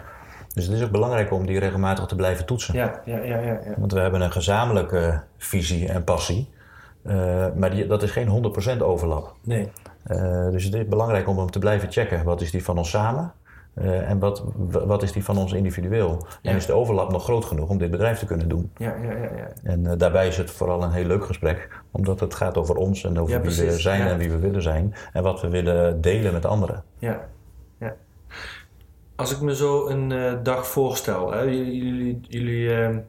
Dus het is ook belangrijk om die regelmatig te blijven toetsen. ja, ja, ja, ja. ja. Want we hebben een gezamenlijke visie en passie. Eh, maar die, dat is geen 100% overlap. Nee. Eh, dus het is belangrijk om hem te blijven checken. Wat is die van ons samen? Eh, en wat, wat is die van ons individueel? Ja. En is de overlap nog groot genoeg om dit bedrijf te kunnen doen? Ja, ja, ja, ja. En eh, daarbij is het vooral een heel leuk gesprek. Omdat het gaat over ons en over Ja, wie we zijn en wie we willen zijn. En wat we willen delen met anderen. Ja, ja. Als ik me zo een eh, dag voorstel, hè, jullie, jullie,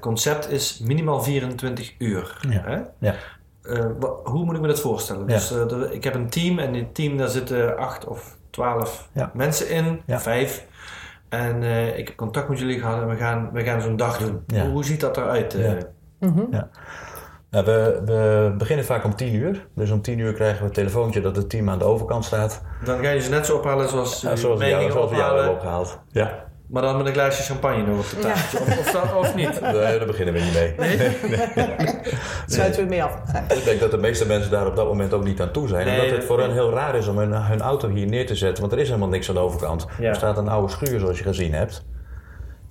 concept is minimaal 24 uur. Ja. Hè? Ja. Hoe moet ik me dat voorstellen? Dus ik heb een team en in het team daar zitten acht of twaalf Ja. mensen in, Ja. vijf. En eh, ik heb contact met jullie gehad en we gaan, we gaan zo'n dag doen. Ja. Hoe, hoe ziet dat eruit? eh? Ja. Nou, we, we beginnen vaak om 10 uur. Dus om 10 uur krijgen we het telefoontje dat het team aan de overkant staat. Dan ga je ze net zo ophalen zoals, Ja, zoals we mij jou, gingen zoals we jou hebben opgehaald. Ja, Maar dan met een glaasje champagne nog op de tafeltje. Of, of, dat- of niet? nee, daar beginnen we niet mee. [LAUGHS] Sluiten we mee af. Ik denk dat de meeste mensen daar op dat moment ook niet aan toe zijn. Nee, omdat het voor nee. hen heel raar is om hun, hun auto hier neer te zetten. Want er is helemaal niks aan de overkant. Ja. Er staat een oude schuur zoals je gezien hebt.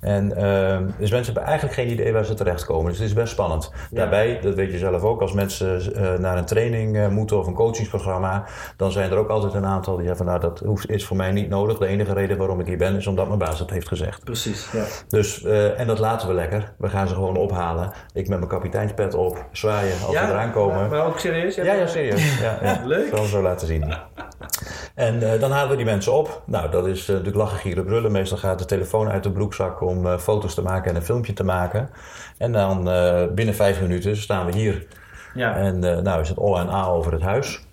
En ehm, dus mensen hebben eigenlijk geen idee waar ze terechtkomen. Dus het is best spannend. Ja. Daarbij, dat weet je zelf ook, als mensen eh, naar een training eh, moeten of een coachingsprogramma, dan zijn er ook altijd een aantal die zeggen van nou dat hoeft, is voor mij niet nodig. De enige reden waarom ik hier ben is omdat mijn baas het heeft gezegd. Precies, ja. Dus, eh, en dat laten we lekker. We gaan ze gewoon ophalen. Ik met mijn kapiteinspet op, zwaaien als we eraan komen. Maar, maar ook serieus? Ja, ja, serieus. [LAUGHS] Ja, ja. Leuk. Zal hem zo laten zien. En dan halen we die mensen op. Nou, dat is natuurlijk lachen, gieren, brullen. Meestal gaat de telefoon uit de broekzak om eh, foto's te maken en een filmpje te maken. En dan eh, binnen vijf minuten staan we hier. Ja. En eh, nou is het O en A over het huis.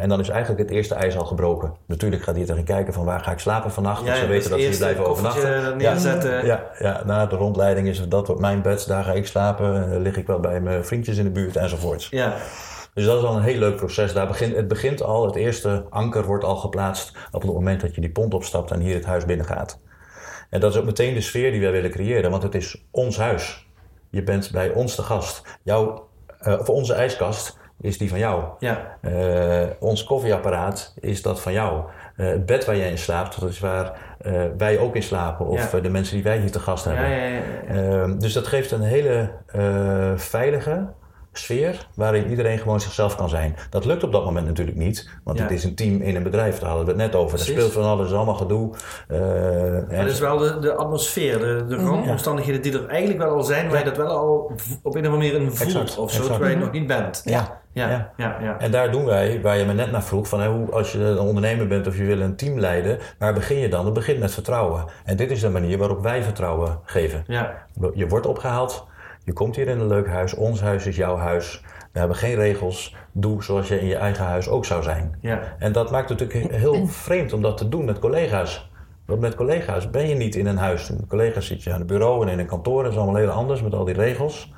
En dan is eigenlijk het eerste ijs al gebroken. Natuurlijk gaat iedereen kijken van waar ga ik slapen vannacht. Ja, ze weten dus dat ze hier blijven overnachten. neerzetten. Ja, ja, na de rondleiding is het dat wordt mijn bed, daar ga ik slapen. Eh, lig ik wel bij mijn vriendjes in de buurt enzovoorts. Ja. Dus dat is al een heel leuk proces. Daar begint, het begint al, het eerste anker wordt al geplaatst op het moment dat je die pont opstapt en hier het huis binnengaat. En dat is ook meteen de sfeer die wij willen creëren, want het is ons huis. Je bent bij ons te gast. Jouw, eh, of onze ijskast is die van jou. Ja. Eh, ons koffieapparaat is dat van jou. Eh, het bed waar jij in slaapt, dat is waar wij ook in slapen. Of Ja. de mensen die wij hier te gast hebben. ja, ja, ja. Ehm, dus dat geeft een hele veilige sfeer waarin iedereen gewoon zichzelf kan zijn. Dat lukt op dat moment natuurlijk niet, want Ja. het is een team in een bedrijf, daar hadden we het net over. Er speelt van alles, allemaal gedoe. Eh, Maar en- dat is wel de, de atmosfeer, de, de omstandigheden die er eigenlijk wel al zijn, waar je dat wel al op een of andere manier in voelt Exact, of zo, terwijl je nog niet bent. ja. Ja, Ja. ja, ja. En daar doen wij, waar je me net naar vroeg, van hoe, als je een ondernemer bent of je wil een team leiden, waar begin je dan? Dat begint met vertrouwen. En dit is de manier waarop wij vertrouwen geven. ja. Je wordt opgehaald, je komt hier in een leuk huis, ons huis is jouw huis. We hebben geen regels, doe zoals je in je eigen huis ook zou zijn. ja. En dat maakt het natuurlijk heel vreemd om dat te doen met collega's. Want met collega's ben je niet in een huis. Met collega's zit je aan het bureau en in een kantoor. Dat is allemaal heel anders met al die regels.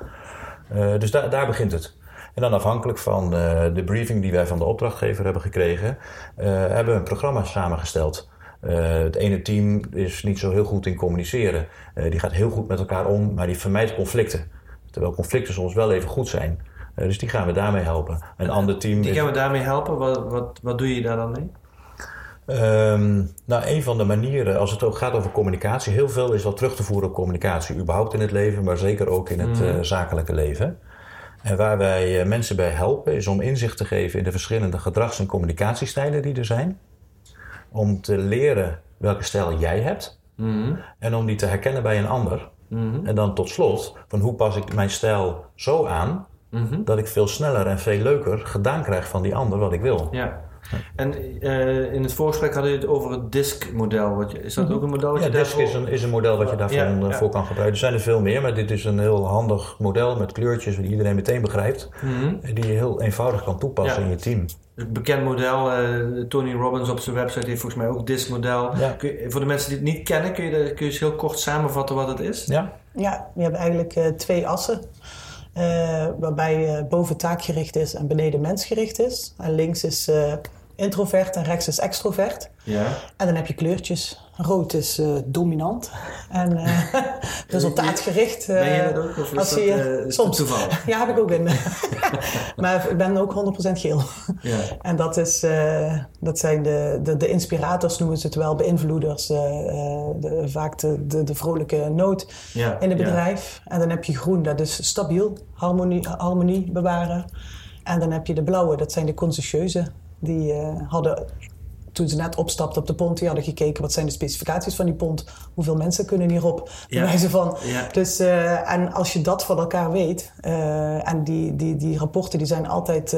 Eh, dus daar, daar begint het. En dan afhankelijk van eh, de briefing die wij van de opdrachtgever hebben gekregen, eh, hebben we een programma samengesteld. Eh, het ene team is niet zo heel goed in communiceren. Eh, die gaat heel goed met elkaar om, maar die vermijdt conflicten. Terwijl conflicten soms wel even goed zijn. Eh, dus die gaan we daarmee helpen. Een ander team Die gaan we daarmee helpen. Wat, wat, wat doe je daar dan mee? Ehm, nou, een van de manieren, als het ook gaat over communicatie, heel veel is wel terug te voeren op communicatie. Überhaupt in het leven, maar zeker ook in het eh, zakelijke leven. En waar wij eh, mensen bij helpen, is om inzicht te geven in de verschillende gedrags- en communicatiestijlen die er zijn. Om te leren welke stijl jij hebt Mhm. en om die te herkennen bij een ander. Mhm. En dan tot slot, van hoe pas ik mijn stijl zo aan Mhm. dat ik veel sneller en veel leuker gedaan krijg van die ander wat ik wil. Ja. En eh, in het voorgesprek hadden we het over het DISC-model. Is dat ook een model wat Ja, je DISC daarvoor... is een, is een model wat je daarvoor Ja, ja. voor kan gebruiken. Er zijn er veel meer, maar dit is een heel handig model met kleurtjes die iedereen meteen begrijpt. Mhm. Die je heel eenvoudig kan toepassen Ja. in je team. Een bekend model. eh, Tony Robbins op zijn website heeft volgens mij ook DISC-model. Ja. Kun je- Voor de mensen die het niet kennen, kun je, kun je eens heel kort samenvatten wat het is? Ja, Ja, je hebt eigenlijk eh, twee assen. eh, waarbij eh, boven taakgericht is en beneden mensgericht is. En links is eh, introvert en rechts is extrovert. Ja. En dan heb je kleurtjes. Rood is eh, dominant en eh, [LAUGHS] resultaatgericht. eh, Ben je dat ook? Of is als dat, je- eh, soms. toeval? [LAUGHS] Ja, heb ik ook in. [LAUGHS] maar ik ben ook 100% geel. Ja. En dat, is, eh, dat zijn de, de, de inspirators, noemen ze het wel, beïnvloeders. eh, eh, de, vaak de, de, de vrolijke noot Ja. in het bedrijf. En dan heb je groen, dat is stabiel, harmonie, harmonie bewaren. En dan heb je de blauwe, dat zijn de conscientieuze. Die eh, hadden, toen ze net opstapten op de pont, die hadden gekeken wat zijn de specificaties van die pont. Hoeveel mensen kunnen hierop? Ja. Wijze van. Ja. Dus, eh, en als je dat van elkaar weet, eh, en die, die, die rapporten die zijn altijd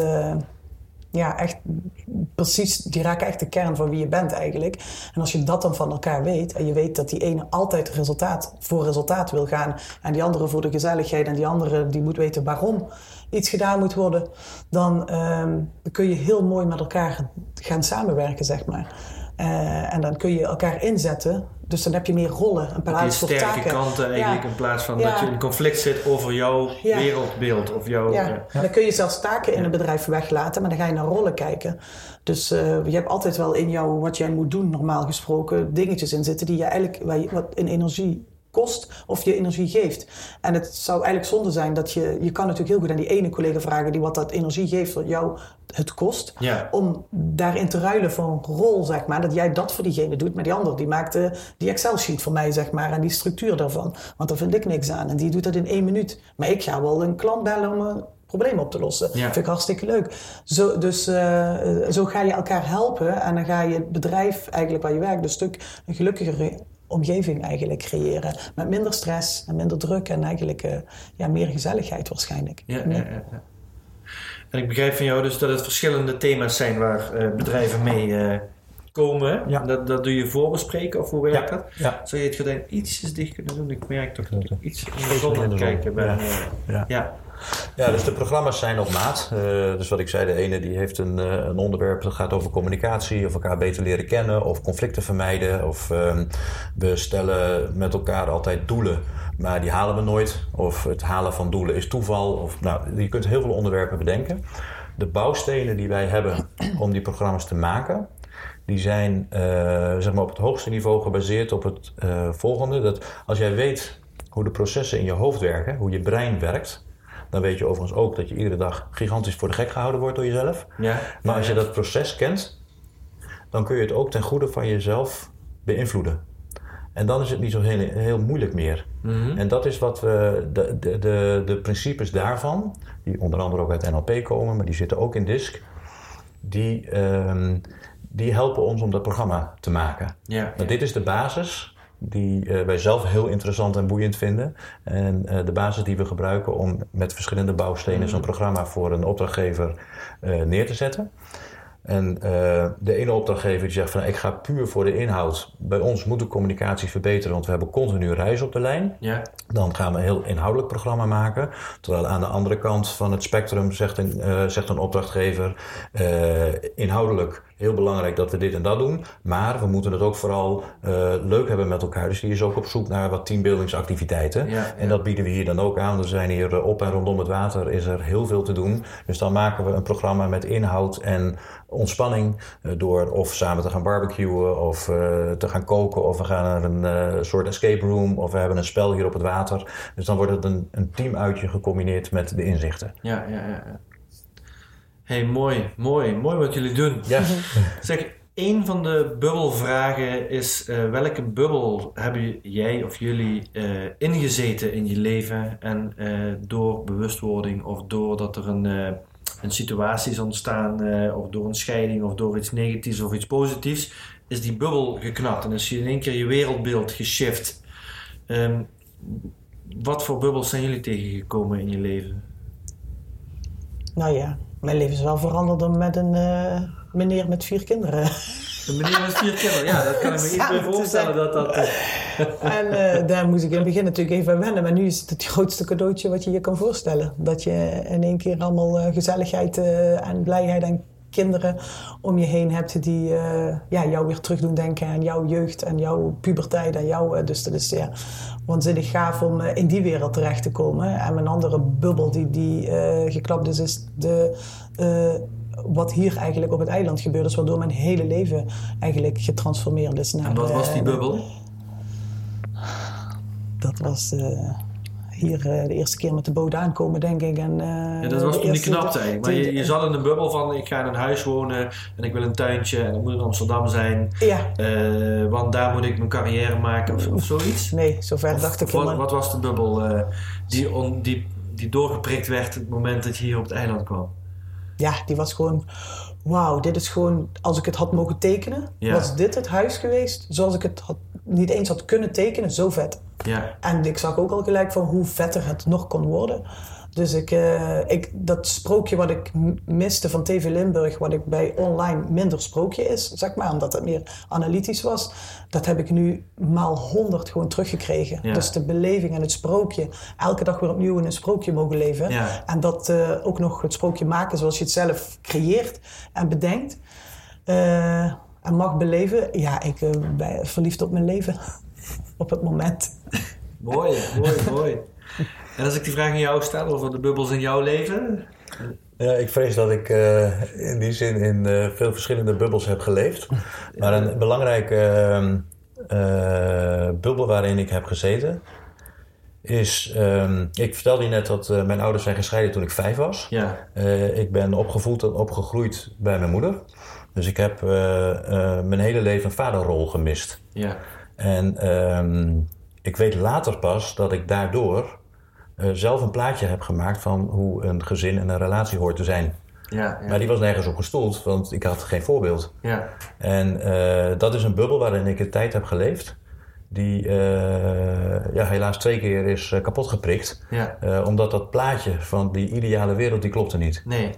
ja, echt precies, die raken echt de kern van wie je bent eigenlijk. En als je dat dan van elkaar weet, en je weet dat die ene altijd resultaat voor resultaat wil gaan, en die andere voor de gezelligheid, en die andere die moet weten waarom iets gedaan moet worden, dan ehm, kun je heel mooi met elkaar gaan samenwerken, zeg maar. Eh, en dan kun je elkaar inzetten. Dus dan heb je meer rollen, Die plaats voor sterke taken. kanten eigenlijk Ja. in plaats van Ja. dat je in conflict zit over jouw Ja. wereldbeeld of jouw... Ja, dan kun je zelfs taken in een bedrijf weglaten, maar dan ga je naar rollen kijken. Dus eh, je hebt altijd wel in jou, wat jij moet doen, normaal gesproken, dingetjes in zitten die je eigenlijk, waar je, wat in energie kost of je energie geeft. En het zou eigenlijk zonde zijn dat je, je kan natuurlijk heel goed aan die ene collega vragen die wat dat energie geeft, wat jou het kost, Ja. om daarin te ruilen voor een rol, zeg maar, dat jij dat voor diegene doet, maar die ander die maakt die Excel-sheet voor mij, zeg maar, en die structuur daarvan. Want daar vind ik niks aan en die doet dat in één minuut. Maar ik ga wel een klant bellen om een probleem op te lossen. Ja. Vind ik hartstikke leuk. Zo, dus eh, zo ga je elkaar helpen en dan ga je het bedrijf eigenlijk waar je werkt een stuk een gelukkigere omgeving eigenlijk creëren. Met minder stress en minder druk en eigenlijk eh, ja, meer gezelligheid waarschijnlijk. Ja, ja, ja, ja. En ik begrijp van jou dus dat het verschillende thema's zijn waar eh, bedrijven mee eh, komen. Ja. Dat, dat doe je voorbespreken of hoe werkt dat? Ja. Zou je het gordijn ietsjes dicht kunnen doen? Ik merk toch dat ik iets in de kijken ben. Ja. Ja. dus de programma's zijn op maat. Eh, dus wat ik zei, de ene die heeft een, eh, een onderwerp dat gaat over communicatie, of elkaar beter leren kennen, of conflicten vermijden. Of ehm, we stellen met elkaar altijd doelen, maar die halen we nooit. Of het halen van doelen is toeval. Of, nou, je kunt heel veel onderwerpen bedenken. De bouwstenen die wij hebben om die programma's te maken, die zijn eh, zeg maar op het hoogste niveau gebaseerd op het volgende. Dat als jij weet hoe de processen in je hoofd werken, hoe je brein werkt, dan weet je overigens ook dat je iedere dag gigantisch voor de gek gehouden wordt door jezelf. Ja. Maar als je dat proces kent, dan kun je het ook ten goede van jezelf beïnvloeden. En dan is het niet zo heel, heel moeilijk meer. Mhm. En dat is wat we, de, de, de, de principes daarvan, die onder andere ook uit NLP komen, maar die zitten ook in DISC, die, ehm, die helpen ons om dat programma te maken. Ja. Nou, dit is de basis die eh, wij zelf heel interessant en boeiend vinden. En eh, de basis die we gebruiken om met verschillende bouwstenen zo'n programma voor een opdrachtgever eh, neer te zetten. En de ene opdrachtgever die zegt van ik ga puur voor de inhoud. Bij ons moet de communicatie verbeteren, want we hebben continu reis op de lijn. Ja. Dan gaan we een heel inhoudelijk programma maken. Terwijl aan de andere kant van het spectrum zegt een, zegt een opdrachtgever... inhoudelijk heel belangrijk dat we dit en dat doen. Maar we moeten het ook vooral eh, leuk hebben met elkaar. Dus die is ook op zoek naar wat teambuildingsactiviteiten. Ja. En dat bieden we hier dan ook aan. We zijn hier eh, op en rondom het water is er heel veel te doen. Dus dan maken we een programma met inhoud en ontspanning. eh, door of samen te gaan barbecuen of te gaan koken. Of we gaan naar een soort escape room. Of we hebben een spel hier op het water. Dus dan wordt het een, een teamuitje gecombineerd met de inzichten. Ja, ja, ja. Hey, mooi, mooi, mooi wat jullie doen. Ja. [LAUGHS] Zeg, een van de bubbelvragen is: eh, welke bubbel hebben jij of jullie eh, ingezeten in je leven? En eh, door bewustwording of doordat er een, een situatie is ontstaan, of door een scheiding of door iets negatiefs of iets positiefs, is die bubbel geknapt en is je in één keer je wereldbeeld geshift. Ehm, wat voor bubbels zijn jullie tegengekomen in je leven? Nou ja, mijn leven is wel veranderd met een eh, meneer met vier kinderen. Een meneer met vier kinderen, ja, dat kan ik me [LAUGHS] Samen meer te voorstellen. Dat dat, [LAUGHS] En eh, daar moest ik in het begin natuurlijk even aan wennen. Maar nu is het het grootste cadeautje wat je je kan voorstellen. Dat je in één keer allemaal eh, gezelligheid en blijheid en kinderen om je heen hebt die eh, ja, jou weer terug doen denken aan jouw jeugd en jouw puberteit en jouw. eh, dus dat is ja, waanzinnig gaaf om eh, in die wereld terecht te komen. En mijn andere bubbel die, die geklapt is, is de. wat hier eigenlijk op het eiland gebeurd is, waardoor mijn hele leven eigenlijk getransformeerd is naar. En wat was die bubbel? Dat was hier eh, de eerste keer met de boot aankomen, denk ik. En, eh, Ja, dat was de toen die knapte. Maar je, je de- zat in een bubbel van ik ga in een huis wonen en ik wil een tuintje en ik moet in Amsterdam zijn. Ja, eh, want daar moet ik mijn carrière maken of, of zoiets. nee, zover Of- dacht ik wat, wat was de bubbel die, on, die, die doorgeprikt werd het moment dat je hier op het eiland kwam? Ja, die was gewoon... Wauw, dit is gewoon... Als ik het had mogen tekenen, Ja. was dit het huis geweest zoals ik het had, niet eens had kunnen tekenen. Zo vet. Ja, En ik zag ook al gelijk van hoe vetter het nog kon worden. Dus ik, eh, ik, dat sprookje wat ik miste van TV Limburg, wat ik bij online minder sprookje is, zeg maar, omdat het meer analytisch was, dat heb ik nu maal honderd gewoon teruggekregen. Ja. Dus de beleving en het sprookje, elke dag weer opnieuw in een sprookje mogen leven. Ja. En dat eh, ook nog het sprookje maken zoals je het zelf creëert en bedenkt. eh, en mag beleven. Ja, ik ben verliefd op mijn leven. Op het moment. mooi, mooi, mooi. En als ik die vraag aan jou stel over de bubbels in jouw leven, Ja, ik vrees dat ik eh, in die zin in eh, veel verschillende bubbels heb geleefd. Maar een belangrijke ehm, eh, bubbel waarin ik heb gezeten is... ehm, ik vertelde je net dat mijn ouders zijn gescheiden toen ik vijf was. ja, Eh, ik ben opgevoed en opgegroeid bij mijn moeder. Dus ik heb mijn hele leven een vaderrol gemist. ja, En ehm, ik weet later pas dat ik daardoor eh, zelf een plaatje heb gemaakt van hoe een gezin en een relatie hoort te zijn. ja, ja, Maar die was nergens op gestoeld, want ik had geen voorbeeld. ja, En eh, dat is een bubbel waarin ik een tijd heb geleefd. Die eh, ja, helaas twee keer is kapot geprikt. ja. Omdat dat plaatje van die ideale wereld, die klopte niet. Nee.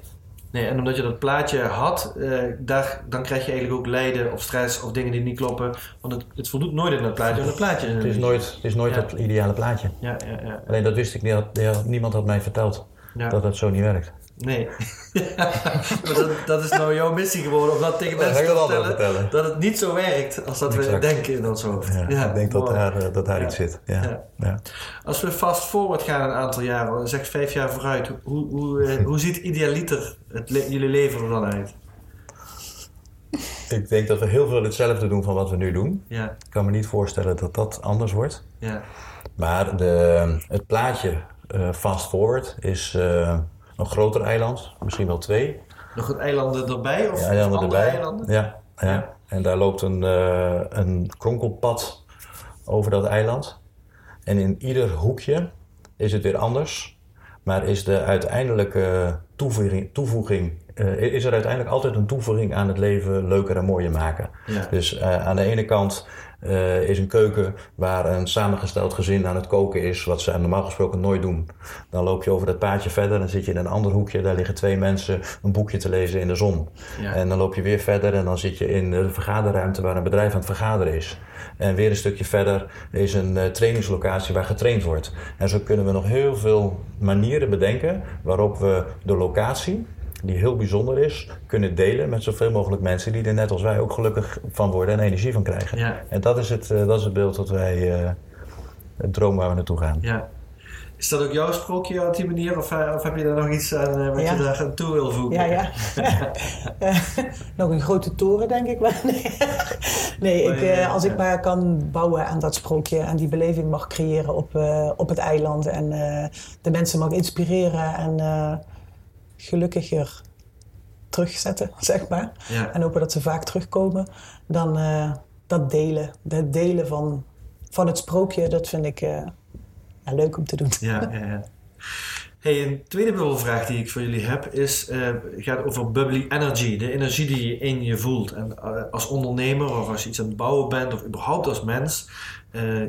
Nee, en omdat je dat plaatje had, eh, daar, dan krijg je eigenlijk ook lijden of stress of dingen die niet kloppen. Want het, het voldoet nooit in dat plaatje. Want het plaatje Het is nooit, het is nooit Ja. het ideale plaatje. Ja, ja, ja. Alleen dat wist ik niet. Niemand had mij verteld dat het zo niet werkt. Nee. [LAUGHS] maar dat, dat is nou jouw missie geworden om dat tegen mensen te vertellen. vertellen. Dat het niet zo werkt als dat we denken in ons hoofd. Ja, ik denk dat daar, eh, dat daar Ja. iets zit. Ja. Ja. Als we fast forward gaan een aantal jaren, zeg vijf jaar vooruit, hoe, hoe, eh, hoe ziet idealiter het le- jullie leven er dan uit? Ik denk dat we heel veel hetzelfde doen van wat we nu doen. Ja, Ik kan me niet voorstellen dat dat anders wordt. ja, Maar de, het plaatje eh, fast forward is een groter eiland, misschien wel twee. nog een eilanden erbij of, Ja, eilanden andere erbij. eilanden? Ja, ja. Ja. En daar loopt een, eh, een kronkelpad over dat eiland. En in ieder hoekje is het weer anders. Maar is de uiteindelijke toevoeging, toevoeging eh, is er uiteindelijk altijd een toevoeging aan het leven leuker en mooier maken. Ja. Dus eh, aan de ene kant eh, is een keuken waar een samengesteld gezin aan het koken is, wat ze normaal gesproken nooit doen. Dan loop je over dat paadje verder, dan zit je in een ander hoekje, daar liggen twee mensen een boekje te lezen in de zon. Ja. En dan loop je weer verder en dan zit je in de vergaderruimte waar een bedrijf aan het vergaderen is. En weer een stukje verder is een eh, trainingslocatie waar getraind wordt. En zo kunnen we nog heel veel manieren bedenken waarop we de locatie, die heel bijzonder is, kunnen delen met zoveel mogelijk mensen die er net als wij ook gelukkig van worden en energie van krijgen. Ja. En dat is het, eh, dat is het beeld dat wij, eh, het droom waar we naartoe gaan. Ja. Is dat ook jouw sprookje op die manier? Of, eh, of heb je daar nog iets aan eh, wat Ja. je daar aan toe wil voegen? Ja, ja. [LAUGHS] [LAUGHS] Nog een grote toren, denk ik wel. [LAUGHS] Nee, nee ik, eh, als ik maar kan bouwen aan dat sprookje en die beleving mag creëren op, eh, op het eiland en eh, de mensen mag inspireren en eh, gelukkiger terugzetten, [LAUGHS] zeg maar. Ja. En hopen dat ze vaak terugkomen, dan eh, dat delen. Het delen van, van het sprookje, dat vind ik eh, ja, leuk om te doen. Ja, ja, ja. Hey, een tweede bubbelvraag die ik voor jullie heb is, eh, gaat over bubbly energy. De energie die je in je voelt. En als ondernemer of als je iets aan het bouwen bent of überhaupt als mens,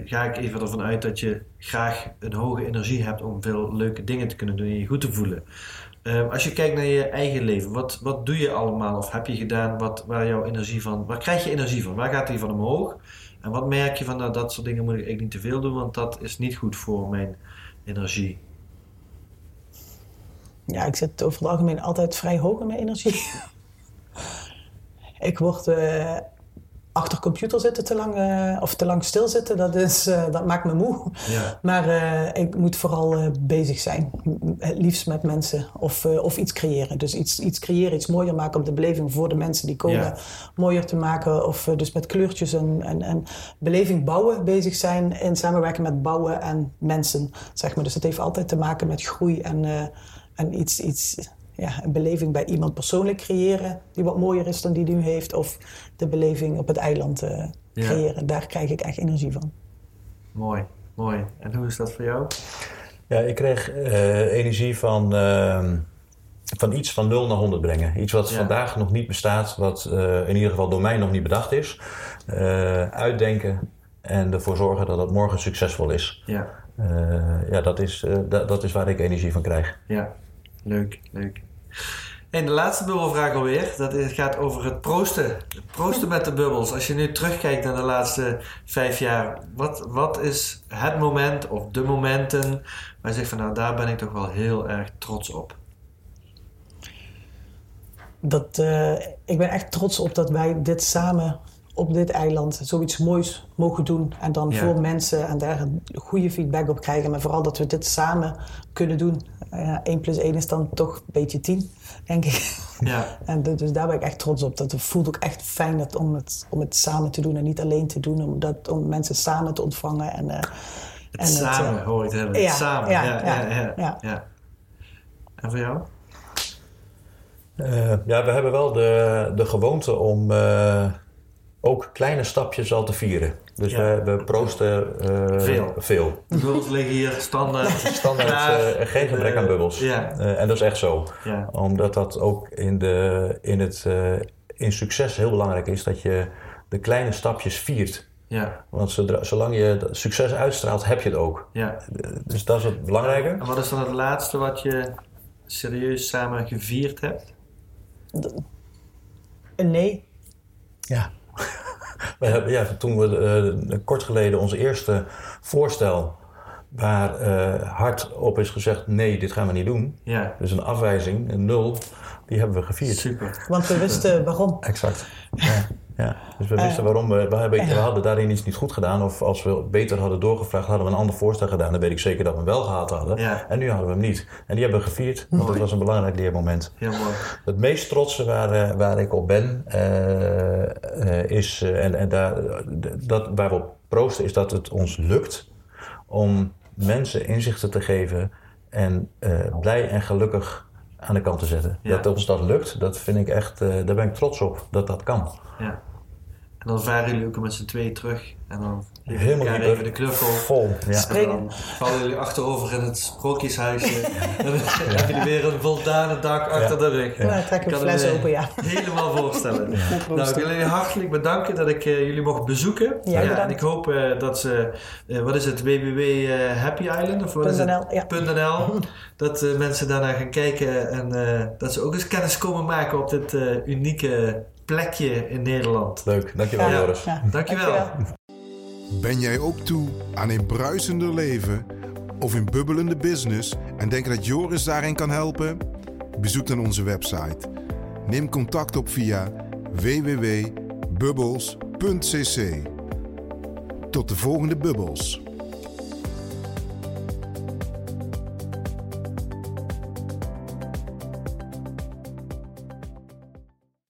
ga ik even ervan uit dat je graag een hoge energie hebt om veel leuke dingen te kunnen doen en je goed te voelen. Eh, als je kijkt naar je eigen leven, wat, wat doe je allemaal of heb je gedaan wat, waar jouw energie van, waar krijg je energie van? Waar gaat die van omhoog? En wat merk je van, nou, dat soort dingen moet ik niet te veel doen, want dat is niet goed voor mijn energie. Ja, ik zit over het algemeen altijd vrij hoog in mijn energie. [LAUGHS] ik word eh, achter computer zitten te lang, eh, of te lang stilzitten, dat, is, eh, dat maakt me moe. Ja. Maar eh, ik moet vooral bezig zijn. Het liefst met mensen of, of iets creëren. Dus iets, iets creëren, iets mooier maken om de beleving voor de mensen die komen Ja. mooier te maken. Of dus met kleurtjes en, en, en beleving bouwen bezig zijn in samenwerking met bouwen en mensen. Zeg maar. Dus het heeft altijd te maken met groei en, en iets, iets, ja, een beleving bij iemand persoonlijk creëren die wat mooier is dan die die nu heeft. Of de beleving op het eiland eh, Ja. creëren. Daar krijg ik echt energie van. Mooi, mooi. En hoe is dat voor jou? Ja, ik kreeg eh, energie van, ehm, van iets van 0 naar 100 brengen. Iets wat Ja. vandaag nog niet bestaat, wat eh, in ieder geval door mij nog niet bedacht is. Eh, uitdenken en ervoor zorgen dat het morgen succesvol is. Ja, Eh, ja, dat is, eh, da- dat is waar ik energie van krijg. ja. Leuk, leuk. En de laatste bubbelvraag alweer. Dat gaat over het proosten. Proosten met de bubbels. Als je nu terugkijkt naar de laatste vijf jaar. Wat, wat is het moment of de momenten waar je zegt van nou daar ben ik toch wel heel erg trots op. dat, eh, ik ben echt trots op dat wij dit samen op dit eiland zoiets moois mogen doen. En dan Ja. voor mensen en daar een goede feedback op krijgen. Maar vooral dat we dit samen kunnen doen. Uh, 1 plus 1 is dan toch een beetje 10, denk ik. [LAUGHS] Ja, [LAUGHS] En d- dus daar ben ik echt trots op. Dat het voelt ook echt fijn dat, om, het, om het samen te doen en niet alleen te doen. Om, dat, om mensen samen te ontvangen. En, eh, het En het, samen eh, hoor ik het hebben. ja, het samen. ja, Ja, ja, ja, ja, ja. ja. En voor jou? Eh, ja, we hebben wel de, de gewoonte om eh, ook kleine stapjes al te vieren. Dus Ja. we, we proosten eh, Veel. veel. De bubbels liggen hier standaard. [LAUGHS] Standaard eh, geen gebrek aan bubbels. Ja. Eh, en dat is echt zo. Ja, Omdat dat ook in, de, in, het, eh, in succes heel belangrijk is dat je de kleine stapjes viert. ja, Want zodra, zolang je succes uitstraalt, heb je het ook. ja. Dus dat is het belangrijke. En wat is dan het laatste wat je serieus samen gevierd hebt? een nee. Ja. [LAUGHS] We hebben, ja, toen we eh, kort geleden onze eerste voorstel, waar eh, hard op is gezegd: nee, dit gaan we niet doen. Ja, Dus een afwijzing, een nul, die hebben we gevierd. super. Want we wisten waarom. Exact. [LAUGHS] Ja, ja. Dus we wisten waarom we, we, hebben, we hadden daarin iets niet goed gedaan. Of als we beter hadden doorgevraagd, hadden we een ander voorstel gedaan. Dan weet ik zeker dat we hem wel gehad hadden. Ja. En nu hadden we hem niet. En die hebben we gevierd. Want dat was een belangrijk leermoment. Heel mooi. Het meest trotse waar, eh, waar ik op ben, eh, eh, is, eh, en, en daar, dat, waar we op proosten, is dat het ons lukt om mensen inzichten te geven en eh, blij en gelukkig aan de kant te zetten. Ja. Dat ons dat lukt, dat vind ik echt, eh, daar ben ik trots op dat dat kan. Ja. En dan varen jullie ook met z'n tweeën terug. En dan Helemaal hyper. even de knuffel. Vol. Ja. Springen. En dan vallen jullie achterover in het sprookjeshuisje. [LAUGHS] en dan hebben jullie weer een voldane dak achter de rug. Ja. Nou, trek Ik een kan fles open, ja. Helemaal voorstellen. [LAUGHS] Nou, ik wil jullie hartelijk bedanken dat ik eh, jullie mocht bezoeken. Jij en ik hoop eh, dat ze, eh, wat is het, www Happy Island? Of wat is het? .nl, ja. .nl. [LAUGHS] Dat mensen daarnaar gaan kijken en eh, dat ze ook eens kennis komen maken op dit eh, unieke plekje in Nederland. Leuk, dankjewel Ja. Joris. Ja. Dankjewel. Ben jij ook toe aan een bruisender leven of een bubbelende business en denk dat Joris daarin kan helpen? Bezoek dan onze website. Neem contact op via www.bubbles.cc. Tot de volgende bubbels.